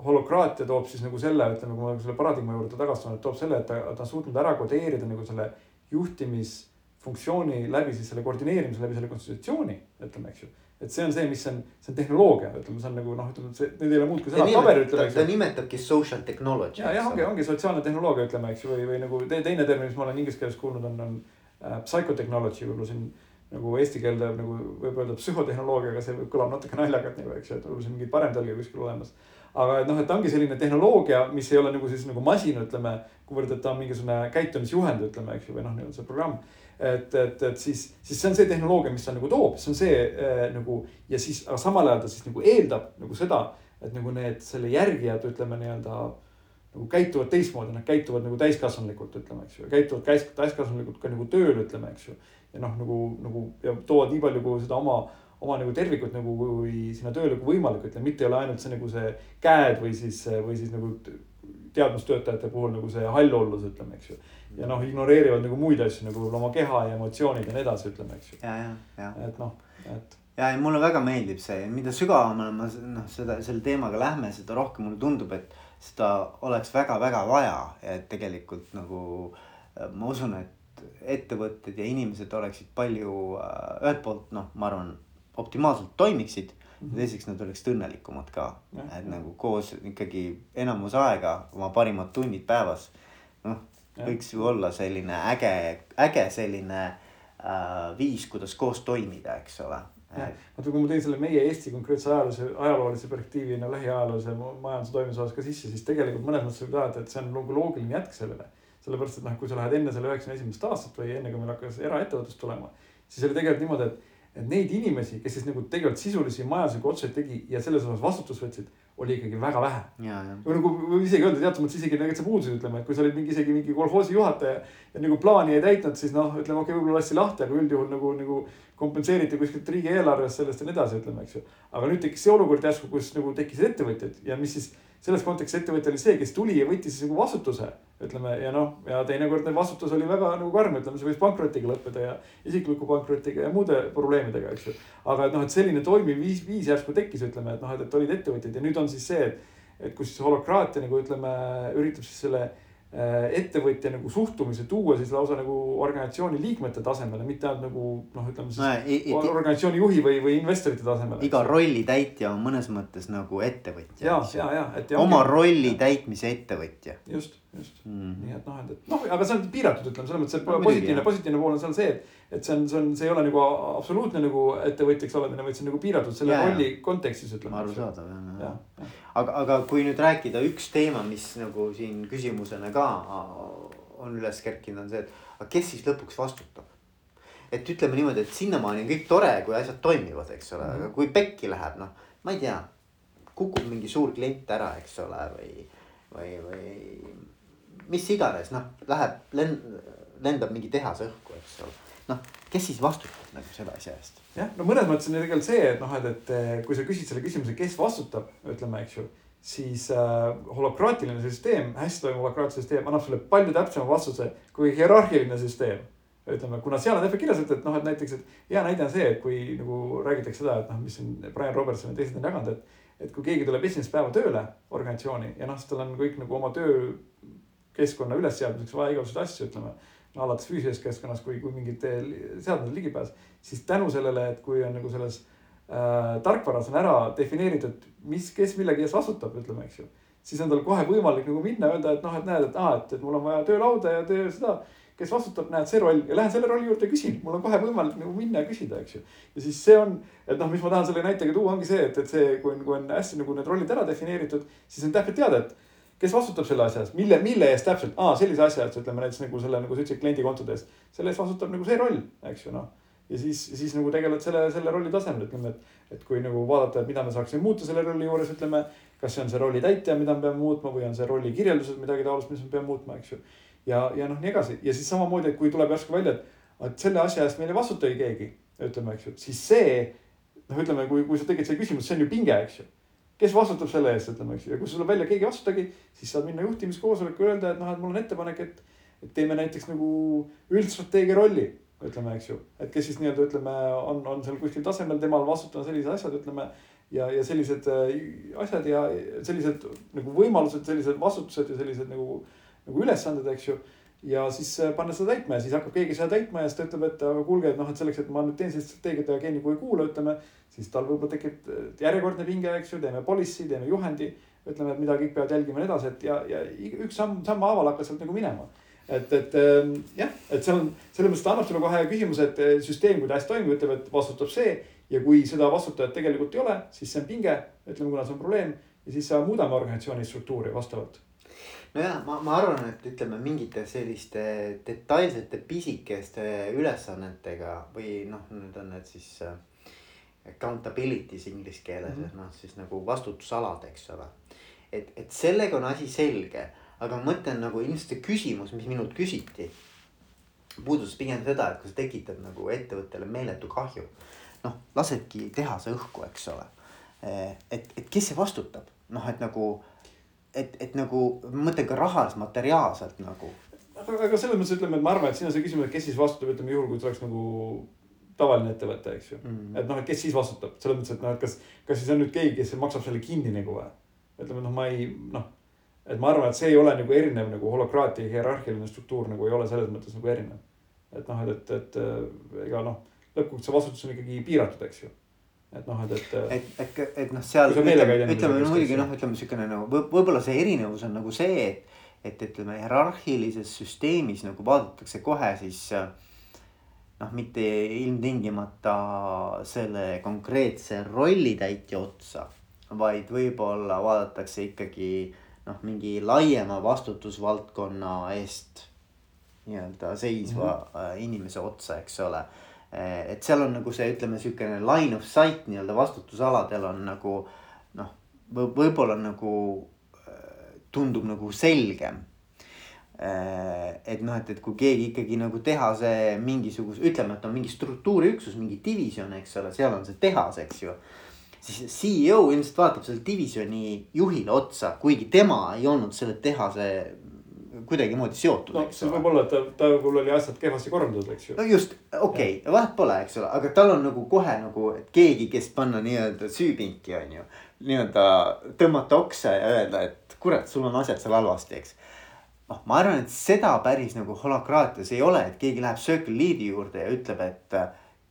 holokraatia toob siis nagu selle, ütleme, kui ma selle paradigma juurde tagasi tulen, toob selle, et ta, ta on suutnud ära kodeerida nagu selle juhtimisfunktsiooni läbi siis selle koordineerimise läbi selle konstitutsiooni, ütleme, eks ju. Et see on see, mis on, see on tehnoloogia, ütleme, see on nagu noh, ütleme, see, need ei ole muud kui sõnad paberil, ütleme. ta nimetabki social technology. ja, jah, ongi, ongi sotsiaalne tehnoloogia, ütleme, eks ju, või, või nagu te, teine termin, mis ma olen inglise keeles kuulnud, on, on äh, psychotechnology, võib-olla siin nagu eesti keelde nagu võib öelda psühhotehnoloogia, aga see kõlab natuke naljakalt nagu, eks ju, et võib-olla siin mingi parem tõlge kuskil olemas aga et noh, et ta ongi selline tehnoloogia, mis ei ole nagu siis nagu masin, ütleme, kuivõrd, et ta on mingisugune käitumisjuhend, ütleme, eks ju, või noh, nii-öelda see programm. Et, et, et siis, siis see on see tehnoloogia, mis ta nagu toob, see on see äh, nagu ja siis, aga samal ajal ta siis nagu eeldab nagu seda, et nagu need selle järgijad, ütleme nii-öelda nagu käituvad teistmoodi, nad käituvad nagu täiskasvanulikult, ütleme, eks ju, käituvad täiskasvanulikult ka nagu tööl, ütleme, eks ju. ja noh, nagu, nagu ja toovad nii palju kui seda oma oma nagu tervikut nagu kui sinna tööle kui võimalik, ütleme, mitte ei ole ainult see nagu see käed või siis, või siis nagu teadmustöötajate puhul nagu see hallollus, ütleme, eks ju. Ja noh, ignoreerivad nagu muid asju nagu oma keha ja emotsioonid ja nii edasi, ütleme, eks ju. ja, ja, ja. et noh, et. ja, ja mulle väga meeldib see, mida sügavamale ma noh, seda selle teemaga lähme, seda rohkem mulle tundub, et seda oleks väga-väga vaja, et tegelikult nagu ma usun, et ettevõtted ja inimesed oleksid palju äh, ühelt poolt noh, ma arvan, optimaalselt toimiksid mm. -hmm. teiseks nad oleksid õnnelikumad ka, et nagu koos ikkagi enamus aega, oma parimad tunnid päevas. noh, võiks ju olla selline äge, äge selline äh, viis, kuidas koos toimida, eks ole. Vaata, kui ma tõin selle meie Eesti konkreetse ajaloolise, ajaloolise perspektiivi no lähiajaloolise majanduse toimimise osas ka sisse, siis tegelikult mõnes mõttes võib öelda, et see on nagu loogiline jätk sellele. Sellepärast, et noh, kui sa lähed enne selle üheksakümne esimest aastat või enne, kui meil hakkas eraettevõtlus tulema, siis oli tegelikult niimoodi, et et neid inimesi, kes siis nagu tegelikult sisulisi majanduslikke otsuseid tegi ja selles osas vastutust võtsid, oli ikkagi väga vähe. või nagu isegi öelda teatud mõttes isegi täitsa puudusid, ütleme, et kui sa olid mingi isegi mingi kolhoosi juhataja ja nagu plaani ei täitnud, siis noh, ütleme okei okay,, võib-olla lasti lahti, aga üldjuhul nagu, nagu kompenseeriti kuskilt riigieelarvest sellest ja nii edasi, ütleme, eks ju. aga nüüd tekkis see olukord järsku, kus nagu tekkisid ettevõtjad ja mis siis selles kontekstis ettevõtja oli see, kes tuli ja võttis nagu vastutuse, ütleme ja noh, ja teinekord vastutus oli väga nagu karm, ütleme, see võis pankrotiga lõppeda ja isikliku pankrotiga ja muude probleemidega, eks ju. aga et noh, et selline toimiv viis, viis järsku tekkis, ütleme, et noh, et, et olid ettevõtjad ja nüüd on siis see, et, et kus siis holokraatia nagu ütleme, üritab siis selle ettevõtja nagu suhtumise tuua siis lausa nagu organisatsiooni liikmete tasemele, mitte ainult nagu noh, ütleme siis no, organisatsiooni juhi või, või investorite tasemele. iga rolli täitja on mõnes mõttes nagu ettevõtja. ja, ja, ja, et. oma ongi, rolli ja. täitmise ettevõtja. just, just mm, -hmm. nii et noh, et, et noh, aga see on piiratud, ütleme selles mõttes, et no, positiivne, positiivne pool on seal see, et et see on, see on, see ei ole nagu absoluutne nagu ettevõtjaks olemine, vaid see on nagu piiratud selle ja, rolli ja. kontekstis ütleme. arusaadav jah ja. ja.. aga, aga kui nüüd rääkida üks teema, mis nagu siin küsimusena ka on üles kerkinud, on see, et aga kes siis lõpuks vastutab? et ütleme niimoodi, et sinnamaani on kõik tore, kui asjad toimivad, eks ole mm, -hmm. aga kui pekki läheb, noh, ma ei tea, kukub mingi suur klient ära, eks ole, või, või, või mis iganes, noh, läheb lend-, lendab mingi tehas õhku, eks ole noh, kes siis vastutab nagu selle asja eest? jah, no mõnes mõttes on ju tegelikult see, et noh, et, et kui sa küsid selle küsimuse, kes vastutab, ütleme, eks ju. siis äh, holokraatiline süsteem, hästi toimuv holokraatiline süsteem annab sulle palju täpsema vastuse kui hierarhiline süsteem. ütleme, kuna seal on täpselt kirjas, et, et noh, et näiteks, et hea näide on see, et kui nagu räägitakse seda, et noh, mis siin Brian Robertson ja teised on jaganud, et. et kui keegi tuleb esimest päeva tööle organisatsiooni ja noh, siis tal on kõik nagu oma töökeskkonna ülesseadmiseks vaja igasuguseid asju, ütleme no alates füüsilisest keskkonnast kui, kui mingite seadmete ligipääs. siis tänu sellele, et kui on nagu selles äh, tarkvaras on ära defineeritud, mis, kes millegi eest vastutab, ütleme, eks ju. siis on tal kohe võimalik nagu minna, öelda, et noh, et näed, et aa, et, et mul on vaja töölauda ja töö seda. kes vastutab, näed, see roll ja lähen selle rolli juurde küsin, mul on kohe võimalik nagu minna ja küsida, eks ju. ja siis see on, et noh, mis ma tahan selle näitega tuua, ongi see, et, et see, kui on, kui on hästi nagu need rollid ära defineeritud, siis on täpselt teada, et kes vastutab selle asja eest, mille, mille eest täpselt, aa sellise asja eest, ütleme näiteks nagu selle, nagu sa ütlesid, kliendikontode eest. selle eest vastutab nagu see roll, eks ju noh. ja siis, siis nagu tegeled selle, selle rolli tasemel, ütleme, et, et kui nagu vaadata, et mida me saaksime muuta selle rolli juures, ütleme. kas see on see rolli täitja, mida me peame muutma või on see rolli kirjeldused midagi taolist, mis me peame muutma, eks ju. ja, ja noh, nii edasi ja siis samamoodi, et kui tuleb järsku välja, et, et selle asja eest meil ei vastutagi keegi, ütleme, eks ju, siis see. noh, ütleme, kui, kui sa tegid selle küsimuse, see on ju pinge, eks ju kes vastutab selle eest, ütleme, eks ju, ja kui sul välja, keegi ei vastutagi, siis saad minna juhtimiskoosolekule öelda, et noh, et mul on ettepanek, et. et teeme näiteks nagu üldstrateegia rolli, ütleme, eks ju, et kes siis nii-öelda ütleme, on, on seal kuskil tasemel, temal vastutada sellised asjad, ütleme. ja, ja sellised äh, asjad ja sellised nagu võimalused, sellised vastutused ja sellised nagu, nagu ülesanded, eks ju ja siis äh, panna seda täitma ja siis hakkab keegi seda täitma ja siis ta ütleb, et aga kuulge, et noh, et selleks, et ma nüüd teen sellist strateegiat ja keegi nagu ei kuula, ütleme siis tal võib-olla tekib järjekordne pinge, eks ju, teeme policy, teeme juhendi. ütleme, et mida kõik peavad jälgima ja nii edasi, et ja, ja üks samm, sammhaaval hakkas sealt nagu minema. et, et ähm, jah, et seal on, selles mõttes ta annab sulle kohe küsimuse, et äh, süsteem, kui ta hästi toimib, ütleb, et vastutab see. ja kui seda vastutajat tegelikult ei ole, siis see on pinge, ütleme, kuna see on probleem ja siis muudame organisatsiooni struktuuri vastavalt nojah, ma, ma arvan, et ütleme mingite selliste detailsete pisikeste ülesannetega või noh, nüüd on need siis äh, accountability's inglise keeles mm, -hmm. noh siis nagu vastutusalad, eks ole. et, et sellega on asi selge, aga ma mõtlen nagu ilmselt see küsimus, mis minult küsiti. puudutas pigem seda, et kui sa tekitad nagu ettevõttele meeletu kahju. noh, lasedki tehase õhku, eks ole. et, et kes see vastutab, noh, et nagu et, et nagu mõtlen ka rahaliselt, materiaalselt nagu. aga, aga selles mõttes ütleme, et ma arvan, et siin on see küsimus, et kes siis vastutab, ütleme juhul, kui see oleks nagu tavaline ettevõte, eks ju mm.. et noh, et kes siis vastutab, selles mõttes, et noh, et kas, kas siis on nüüd keegi, kes maksab selle kinni nagu või? ütleme noh, ma ei noh, et ma arvan, et see ei ole nagu erinev nagu holokraatia hierarhiline struktuur nagu ei ole selles mõttes nagu erinev. et noh, et, et, et ega noh, lõppkokkuvõttes see vastutus on ikkagi piiratud, eks ju et noh, et, et. et, et, et noh, seal ütleme, ütleme muidugi noh, ütleme siukene nagu võib-olla see erinevus on nagu see, et. et ütleme hierarhilises süsteemis nagu vaadatakse kohe siis noh, mitte ilmtingimata selle konkreetse rollitäitja otsa. vaid võib-olla vaadatakse ikkagi noh, mingi laiema vastutusvaldkonna eest nii-öelda seisva mm -hmm. inimese otsa, eks ole et seal on nagu see, ütleme siukene line of sight nii-öelda vastutusaladel on nagu noh, võib-olla nagu eh, tundub nagu selgem. Eh, et noh, et, et kui keegi ikkagi nagu tehase mingisuguse, ütleme, et on mingi struktuuriüksus, mingi divisjon, eks ole, seal on see tehas, eks ju siis CEO ilmselt vaatab selle divisjoni juhile otsa, kuigi tema ei olnud selle tehase kuidagimoodi seotud. no see võib olla, et ta, ta võib-olla oli asjad kehvasti korraldatud, eks ju. no just, okei okay,, vahet pole, eks ole, aga tal on nagu kohe nagu keegi, kes panna nii-öelda süüpinki, on ju. nii-öelda tõmmata okse ja öelda, et kurat, sul on asjad seal halvasti, eks. Noh, ma arvan, et seda päris nagu holokraatias ei ole, et keegi läheb Circle Leadi juurde ja ütleb, et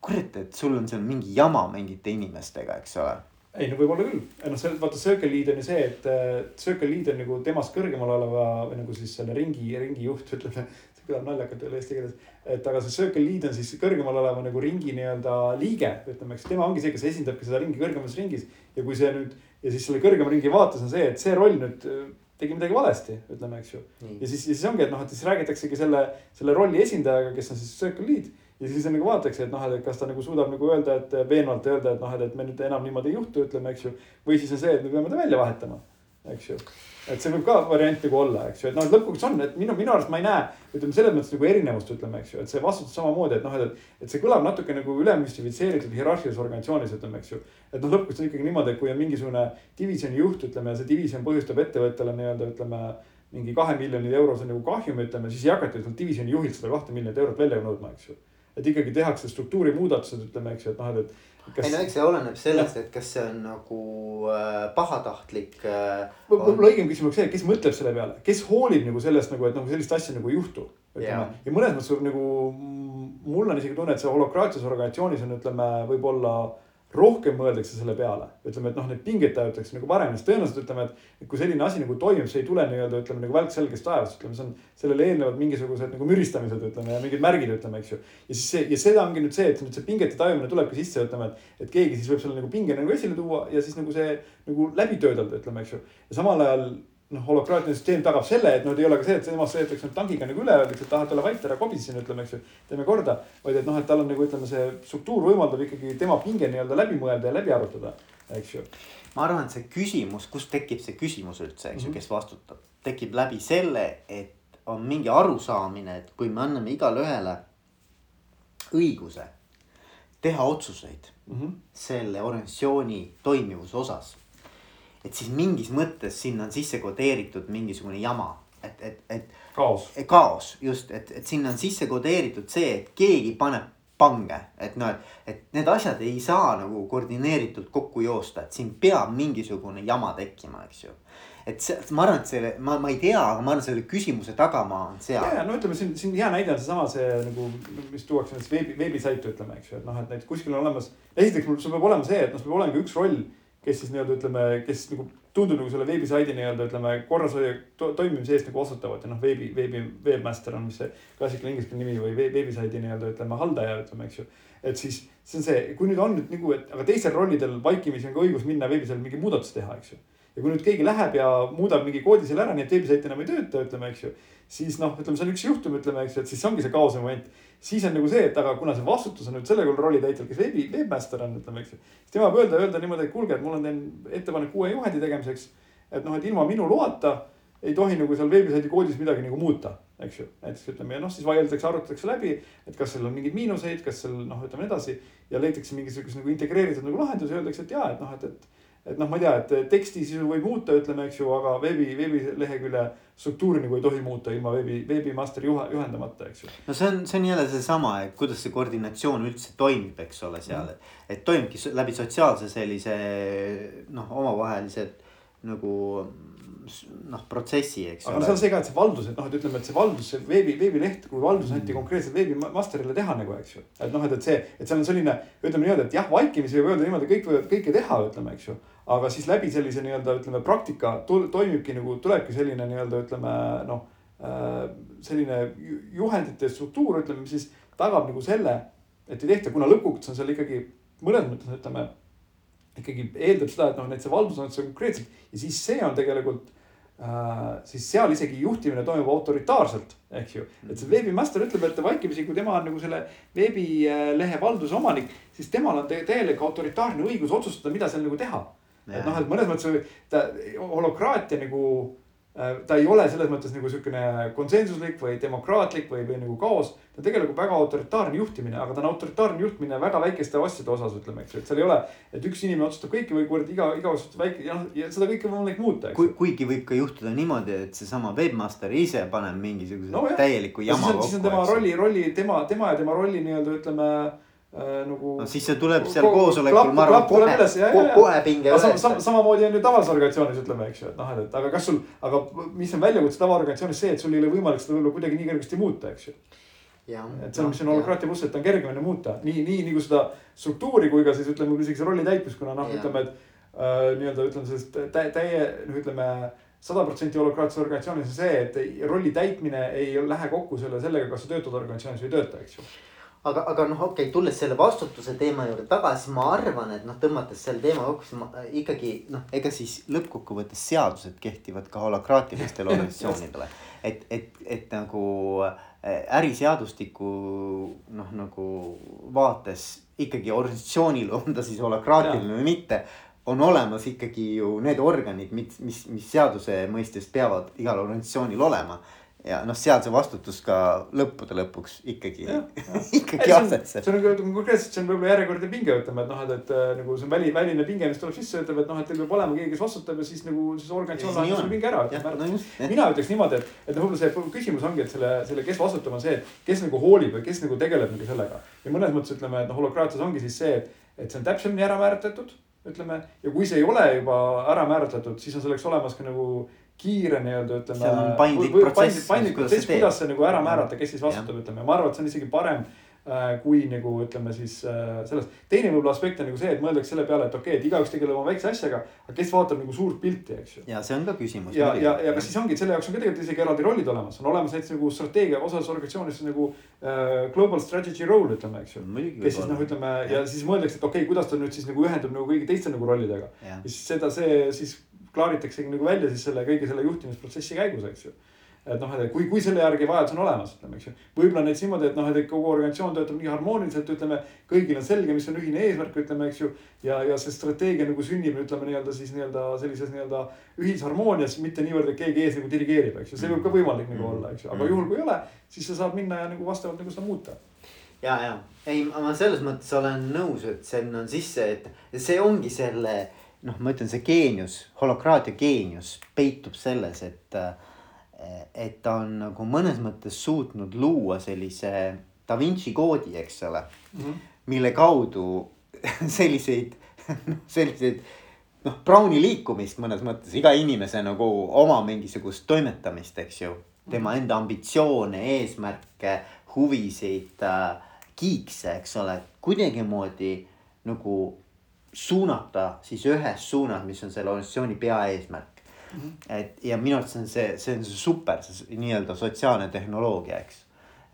kurat, et sul on seal mingi jama mingite inimestega, eks ole ei no võib-olla küll, noh, see vaata Circle Lead on ju see, et äh, Circle Lead on nagu temast kõrgemal oleva või nagu siis selle ringi, ringi juht, ütleme. kõlab naljakalt jälle eesti keeles, et aga see Circle Lead on siis kõrgemal oleva nagu ringi nii-öelda liige, ütleme, eks tema ongi see, kes esindabki seda ringi kõrgemas ringis. ja kui see nüüd ja siis selle kõrgema ringi vaates on see, et see roll nüüd äh, tegi midagi valesti, ütleme, eks ju. ja siis, ja siis ongi, et noh, et siis räägitaksegi selle, selle rolli esindajaga, kes on siis Circle Lead ja siis nagu vaadatakse, et noh, et kas ta nagu suudab nagu öelda, et veenvalt öelda, et noh, et, et me nüüd enam niimoodi ei juhtu, ütleme, eks ju. või siis on see, et me peame ta välja vahetama, eks ju. Et see võib ka variant nagu olla, eks ju, et noh, lõpuks on, et minu, minu arust ma ei näe, ütleme selles mõttes nagu erinevust, ütleme, eks ju, et see vastutus samamoodi, et noh, et. et see kõlab natuke nagu ülemüstifitseeritud hierarhilises organisatsioonis, ütleme, eks ju. et noh, lõpuks on ikkagi niimoodi, et kui on mingisugune divisjoni juht, ütleme ja see divisjon põhjustab ettevõttele nii-öelda, ütleme mingi kahe miljoni eurose nagu kahjumi, ütleme, siis ei hakata sealt divisjoni juhilt seda kahte miljonit eurot välja nõudma, eks ju et ikkagi tehakse struktuurimuudatused, ütleme, eks ju, et noh, et, et. Kas... ei no eks see oleneb sellest, et kas see on nagu äh, pahatahtlik äh,. võib-olla õigem küsimus see, kes mõtleb selle peale, kes hoolib nagu sellest nagu, et nagu sellist asja nagu ei juhtu. ütleme ja mõnes mõttes nagu mul on isegi tunne, et see holokraatias organisatsioonis on, ütleme, võib-olla rohkem mõeldakse selle peale, ütleme, et noh, need pinged tajutakse nagu varem, sest tõenäoliselt ütleme, et kui selline asi nagu toimub, see ei tule nii-öelda ütleme nagu välkselgest taevast, ütleme, see on sellele eelnevad mingisugused nagu müristamised, ütleme ja mingid märgid, ütleme, eks ju. ja siis see ja seda ongi nüüd see, et nüüd see pingete tajumine tulebki sisse, ütleme, et, et keegi siis võib selle nagu pinge nagu esile tuua ja siis nagu see nagu läbi töödelda, ütleme, eks ju. ja samal ajal noh, holokraatiline süsteem tagab selle, et noh, et ei ole ka see, et temast sõidetakse nüüd tankiga nagu üle, öeldakse, et ahah, ole vait, ära kobi siin, ütleme, eks ju. teeme korda, vaid et noh, et tal on nagu ütleme, see struktuur võimaldab ikkagi tema pinge nii-öelda läbi mõelda ja läbi arutada, eks ju. ma arvan, et see küsimus, kust tekib see küsimus üldse, eks ju mm -hmm., kes vastutab, tekib läbi selle, et on mingi arusaamine, et kui me anname igale ühele õiguse teha otsuseid mm -hmm. selle organisatsiooni toimivuse osas et siis mingis mõttes sinna on sisse kodeeritud mingisugune jama, et, et, et. kaos. kaos just, et, et sinna on sisse kodeeritud see, et keegi paneb pange, et noh, et, et need asjad ei saa nagu koordineeritult kokku joosta, et siin peab mingisugune jama tekkima, eks ju et see, ma arvan, et selle, ma, ma ei tea, aga ma arvan, selle küsimuse tagamaa on seal. ja, no ütleme siin, siin hea näide on seesama see nagu, mis tuuakse näiteks veebi, veebisaitu, ütleme, eks ju, et noh, et näiteks kuskil on olemas. esiteks mul, sul peab olema see, et noh, sul peab olema ka üks roll kes siis nii-öelda ütleme, kes nagu tundub nagu selle veebisaidi nii-öelda ütleme korrashoiu to, toimimise eest nagu vastutavad ja noh, veebi, veebi, webmaster on, mis see klassikaline inglise keele nimi või veebisaidi nii-öelda ütleme haldaja, ütleme, eks ju. et siis see on see, kui nüüd on nüüd nagu, et aga teistel rollidel vaikimisi on ka õigus minna veebisaidil mingi muudatus teha, eks ju. ja kui nüüd keegi läheb ja muudab mingi koodi seal ära, nii et veebisait enam ei tööta, ütleme, eks ju. siis noh, ütleme, see on üks juhtum, ütleme, eks ju, et siis ongi see kaose moment siis on nagu see, et aga kuna see vastutus on nüüd selle rolli täitjal, kes veebi, webmaster on, ütleme, eks ju. siis tema võib öelda, öelda niimoodi, et kuulge, et mul on teen ettepanek uue juhendi tegemiseks. et noh, et ilma minu loata ei tohi nagu seal veebisaidi koodis midagi nagu muuta, eks ju. näiteks ütleme ja noh, siis vaieldakse, arutatakse läbi, et kas seal on mingeid miinuseid, kas seal noh, ütleme edasi. ja leitakse mingisuguse nagu integreeritud nagu lahendus ja öeldakse, et jaa, et noh, et, et et noh, ma ei tea, et teksti sisu võib muuta, ütleme, eks ju, aga veebi, veebilehekülje struktuuri nagu ei tohi muuta ilma veebi, veebimasteri juhe, juhendamata, eks ju. no see on, see on jälle seesama, et kuidas see koordinatsioon üldse toimib, eks ole, seal mm., et toimubki läbi sotsiaalse sellise noh, omavahelised nagu noh, protsessi, eks aga ole. aga seal on see ka, et see valdus, et noh, et ütleme, et see valdus, see veebi, veebileht, kui valdus anti mm. konkreetselt veebimasterile teha nagu, eks ju. et noh, et, et see, et seal on selline, ütleme niimoodi, et jah, vaikimisi võib öelda niimoodi, kõik võivad kõike teha, ütleme, eks ju. Aga siis läbi sellise nii-öelda ütleme praktika toimibki nagu, tulebki selline nii-öelda ütleme noh äh,. selline juhendite struktuur, ütleme, siis tagab nagu selle, et ei tehta, kuna lõppkokkuvõttes on seal ikkagi mõnes mõttes ütleme ikkagi eeldab seda, et noh, et see valdus on konkreetselt ja siis see on tegelikult Äh, siis seal isegi juhtimine toimub autoritaarselt, eks ju. et see veebimaster ütleb, et vaikimisi, kui tema on nagu selle veebilehe valduse omanik, siis temal on täielik autoritaarne õigus otsustada, mida seal nagu teha. Et noh, et mõnes mõttes ta holokraatia nagu Äh, ta ei ole selles mõttes nagu sihukene konsensuslik või demokraatlik või, või nagu kaos. ta on tegelikult väga autoritaarne juhtimine, aga ta on autoritaarne juhtimine väga väikeste asjade osas, ütleme, eks ju, et seal ei ole. et üks inimene otsustab kõike või kurat iga, iga otsustab väike ja noh, ja seda kõike on võimalik muuta, ju. kuigi võib ka juhtuda niimoodi, et seesama webmaster ise paneb mingisuguse no, täieliku jama kokku. siis on tema rolli, rolli, tema, tema ja tema rolli nii-öelda ütleme nagu. no siis see tuleb seal koosolekul, ma arvan, kohe, kohe, kohe pinge üles sam,. Sam, samamoodi on ju tavalises organisatsioonis ütleme, eks ju, et noh, et, aga kas sul, aga mis on väljakutse tavaorganisatsioonis see, et sul ei ole võimalik seda võib-olla kuidagi nii kergesti muuta, eks ju. et see on, mis on holokraatia pluss, et ta on kergemini muuta nii, nii nagu seda struktuuri kui ka siis ütleme isegi see rolli täitmist, kuna noh, ütleme, et äh, nii-öelda ütleme sellest täie, noh, ütleme sada protsenti holokraatses organisatsioonis on see, et rolli täitmine ei lähe kokku selle, sellega, kas sa töötad organisatsioonis või ei tööta, eks ju aga, aga noh, okei okay,, tulles selle vastutuse teema juurde tagasi, ma arvan, et noh, tõmmates selle teema kokku, siis ma äh, ikkagi noh, ega siis lõppkokkuvõttes seadused kehtivad ka holakraatilistele organisatsioonidele. et, et, et nagu äh, äriseadustiku noh, nagu vaates ikkagi organisatsioonil, on ta siis holakraatiline või mitte on olemas ikkagi ju need organid, mis, mis, mis seaduse mõistes peavad igal organisatsioonil olema ja noh, seal see vastutus ka lõppude lõpuks ikkagi, ikkagi asetseb. see on nagu konkreetselt, see on võib-olla järjekordne pinge, ütleme, et noh, et, et äh, nagu see väli, väline pinge, mis tuleb sisse, ütleb, et noh, et teil peab olema keegi, kes vastutab ja siis nagu siis organisatsioon lahendab selle pinge ära, ütleme no. mina ütleks niimoodi, et, et noh, võib-olla see küsimus ongi, et selle, selle, kes vastutab, on see, et kes nagu hoolib või kes nagu tegeleb nagu sellega. ja mõnes mõttes ütleme, et noh, holokraatias ongi siis see, et, et see on täpsemini ära määratletud ütleme ja kui see ei ole juba ära määratletud, siis on selleks olemas ka nagu kiire nii-öelda ütleme. seal on paindlik protsess. paindlik protsess, kuidas see nagu ära määrata, kes siis vastutab, ütleme, ma arvan, et see on isegi parem äh, kui nagu ütleme siis äh, selles. teine võib-olla aspekt on nagu see, et mõeldakse selle peale, et okei okay,, et igaüks tegeleb oma väikse asjaga, aga kes vaatab nagu suurt pilti, eks ju. ja see on ka küsimus. ja, ja, ja kas siis ongi, selle jaoks on ka tegelikult isegi eraldi rollid olemas, on olemas näiteks nagu strateegia osas organisatsioonis nagu äh, global strategy role ütleme, eks ju. kes siis noh, ütleme ja. ja siis mõeldakse, et okei okay,, kuidas ta nüüd siis nagu ühendub nagu kõigi teiste nagu rollidega. ja siis seda, see siis klaaritaksegi nagu välja siis selle kõige selle juhtimisprotsessi käigus, eks ju. et noh, et kui, kui selle järgi vajadus on olemas, ütleme, eks ju. võib-olla näiteks niimoodi, et noh, et kogu organisatsioon töötab nii harmooniliselt, ütleme, kõigil on selge, mis on ühine eesmärk, ütleme, eks ju. ja, ja see strateegia nagu sünnib, ütleme nii-öelda siis nii-öelda sellises nii-öelda ühisharmoonias, mitte niivõrd, et keegi ees nagu dirigeerib, eks ju, see võib ka võimalik nagu olla, eks ju, aga juhul kui ei ole, siis sa saad minna ja nagu vastavalt nagu seda muuta ja, ja ei, ma selles mõttes olen nõus, et sinna on sisse, et see ongi selle noh, ma ütlen, see geenius, holokraatia geenius peitub selles, et, et ta on nagu mõnes mõttes suutnud luua sellise Da Vinci koodi, eks ole mm, -hmm. mille kaudu selliseid, selliseid noh, Browni liikumist mõnes mõttes iga inimese nagu oma mingisugust toimetamist, eks ju. tema enda ambitsioone, eesmärke, huvisid äh,, kiikse, eks ole, kuidagimoodi nagu suunata siis ühes suunas, mis on selle organisatsiooni peaeesmärk mm. -hmm. et ja minu arust see on see, see on super, see nii-öelda sotsiaalne tehnoloogia, eks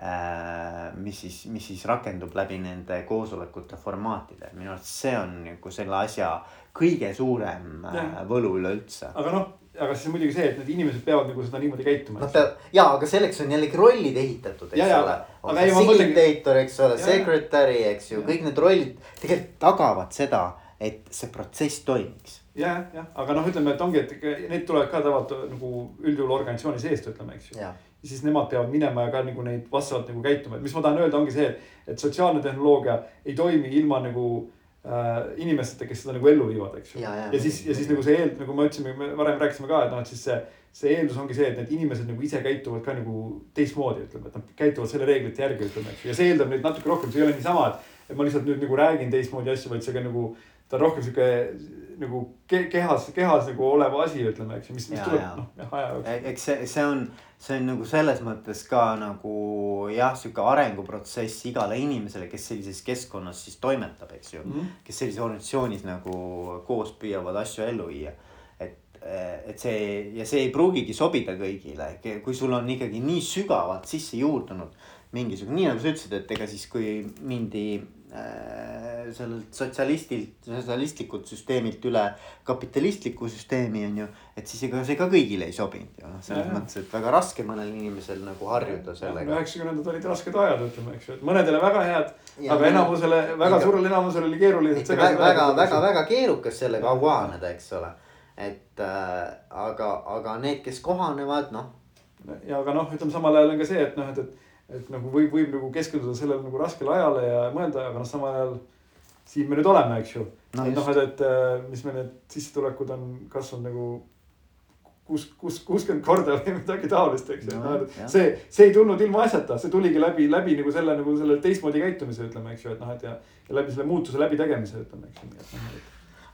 äh,. mis siis, mis siis rakendub läbi nende koosolekute formaatide, minu arust see on nagu selle asja kõige suurem äh, võlu üleüldse. aga noh, aga siis muidugi see, et need inimesed peavad nagu seda niimoodi käituma. Nad peavad ja, aga selleks on jällegi rollid ehitatud, eks ja, ole. on see facilitator, eks ole, secretary, eks ju, kõik need rollid tegelikult tagavad seda et see protsess toimiks. jah, jah, aga noh, ütleme, et ongi, et need tulevad ka tavaliselt nagu üldjuhul organisatsiooni seest, ütleme, eks ju. ja siis nemad peavad minema ja ka nagu neid vastavalt nagu käituma, et mis ma tahan öelda, ongi see, et sotsiaalne tehnoloogia ei toimi ilma nagu äh, inimesteta, kes seda nagu ellu viivad, eks ju. Ja, ja, ja siis, ja siis nagu see eel-, nagu me ütlesime, me varem rääkisime ka, et noh, et siis see, see eeldus ongi see, et need inimesed nagu ise käituvad ka nagu teistmoodi, ütleme, et nad käituvad selle reeglite järgi, ütleme, eks ju. ja see eeldab nüüd natuke rohkem, see ei ole niisama, et, et ma lihtsalt nüüd nagu räägin teistmoodi asju, vaid see ka nagu, ta on rohkem sihuke nagu ke, kehas, kehas nagu olev asi, ütleme, eks ju, mis, mis Ja, tuleb noh, jah, aja jooksul. E-, eks see, see on, see on nagu selles mõttes ka nagu jah, sihuke arenguprotsess igale inimesele, kes sellises keskkonnas siis toimetab, eks ju mm. Mhm. kes sellises organisatsioonis nagu koos püüavad asju ellu viia. et, et see ja see ei pruugigi sobida kõigile, kui sul on ikkagi nii sügavalt sisse juurdunud mingisugune, nii nagu sa ütlesid, et ega siis kui mindi äh, sellelt sotsialistilt, sotsialistlikult süsteemilt üle kapitalistlikku süsteemi on ju. et siis ega see ka kõigile ei sobinud ju noh, selles Jaa. mõttes, et väga raske mõnel inimesel nagu harjuda sellega. üheksakümnendad olid rasked ajad, ütleme, eks ju, et mõnedele väga head, Ja aga mõned- enamusele, väga ikka- suurele enamusele oli keeruline. ikka väga, väga, väga, väga keerukas sellega kohaneda, eks ole. et äh, aga, aga need, kes kohanevad, noh. ja aga noh, ütleme samal ajal on ka see, et noh, et, et, et nagu võib, võib nagu keskenduda sellele nagu raskele ajale ja mõelda, aga noh, samal ajal. siin me nüüd oleme, eks ju No et noh, et, et mis meil need sissetulekud on kasvanud nagu kuus, kuus, kuuskümmend korda või midagi taolist, eks ju No, no, jah. see, see ei tulnud ilma asjata, see tuligi läbi, läbi nagu selle nagu selle teistmoodi käitumise, ütleme, eks ju, et noh, et ja. ja läbi selle muutuse läbitegemise, ütleme, eks ju, nii et noh.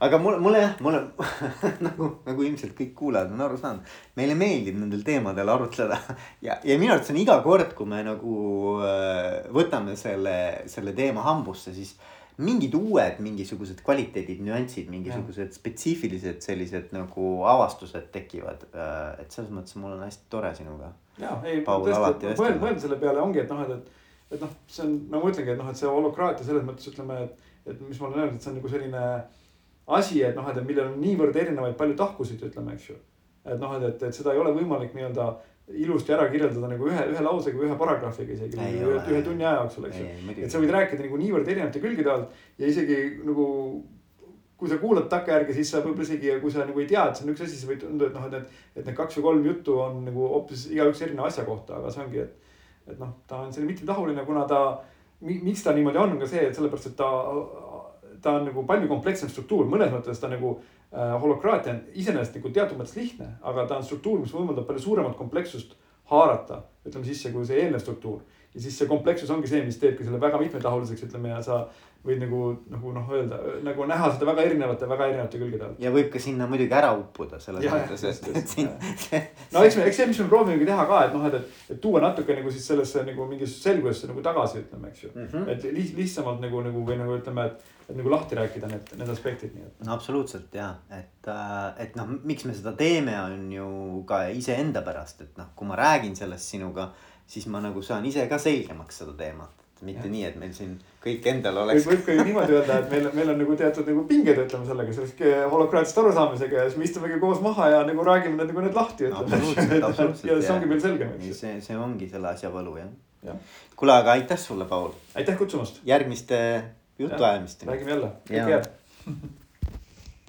Aga mulle, mulle jah, mulle nagu, nagu ilmselt kõik kuulajad on aru saanud. meile meeldib nendel teemadel arutleda ja, ja minu arvates on iga kord, kui me nagu äh, võtame selle, selle teema hambusse, siis mingid uued mingisugused kvaliteedid, nüansid, mingisugused spetsiifilised sellised nagu avastused tekivad. et selles mõttes mul on hästi tore sinuga. ja ei, tõesti, mõelda, mõelda selle peale ongi, et noh, et, et, et noh, see on, no ma ütlengi, et noh, et see holokraatia selles mõttes ütleme, et, et mis ma olen öelnud, et see on nagu selline asi, et noh, et millel on niivõrd erinevaid palju tahkusid, ütleme, eks ju. et noh, et, et, et seda ei ole võimalik nii-öelda ilusti ära kirjeldada nagu ühe, ühe lausega, ühe paragrahviga isegi, Ei ühe, ole. ühe tunni aja jooksul, eks ju. et sa võid rääkida nagu niivõrd erinevate külgede alt ja isegi nagu kui sa kuulad takkajärgi, siis sa võib-olla isegi, kui sa nagu ei tea, et see on üks asi, siis võib tunduda, et noh, et need, et need kaks või kolm juttu on nagu hoopis igaüks erineva asja kohta, aga see ongi, et. et noh, ta on selline mitmetahuline, kuna ta, miks ta niimoodi on, on ka see, et sellepärast, et ta, ta on nagu palju komplekssem struktuur, mõnes mõttes ta nagu äh, holokraatia on iseenesest nagu teatud mõttes lihtne, aga ta on struktuur, mis võimaldab palju suuremat komplekssust haarata, ütleme sisse, kui see eelnev struktuur. ja siis see komplekssus ongi see, mis teebki selle väga mitmetahuliseks, ütleme ja sa võid nagu, nagu noh, öelda nagu näha seda väga erinevate, väga erinevate külgede all. ja võib ka sinna muidugi ära uppuda selles mõttes, et, et siin. no eks me, eks see, mis me proovimegi teha ka, et noh, et, et, et tuua natuke nagu siis sellesse nagu mingisse selgusesse nagu tagasi, ütleme, eks ju mm. -hmm. et li, lihtsamalt nagu, nagu või nagu ütleme, et, et nagu lahti rääkida need, need aspektid, nii et. no absoluutselt ja, et, et noh, miks me seda teeme, on ju ka iseenda pärast, et noh, kui ma räägin sellest sinuga, siis ma nagu saan ise ka selgemaks seda teemat. Mitte ja. nii, et meil siin kõik endal oleks. võib ka ju niimoodi öelda, et meil, meil on nagu teatud nagu pinged, ütleme sellega, sellest holokraatsest arusaamisega ja siis me istumegi koos maha ja nagu räägime need nagu need lahti. absoluutselt, absoluutselt. ja see ongi meil selgem, eks ju. see, see ongi selle asja võlu jah ja. kuule, aga aitäh sulle, Paul. aitäh kutsumast. järgmiste jutuajamisteni. räägime jälle, Jaa. kõik head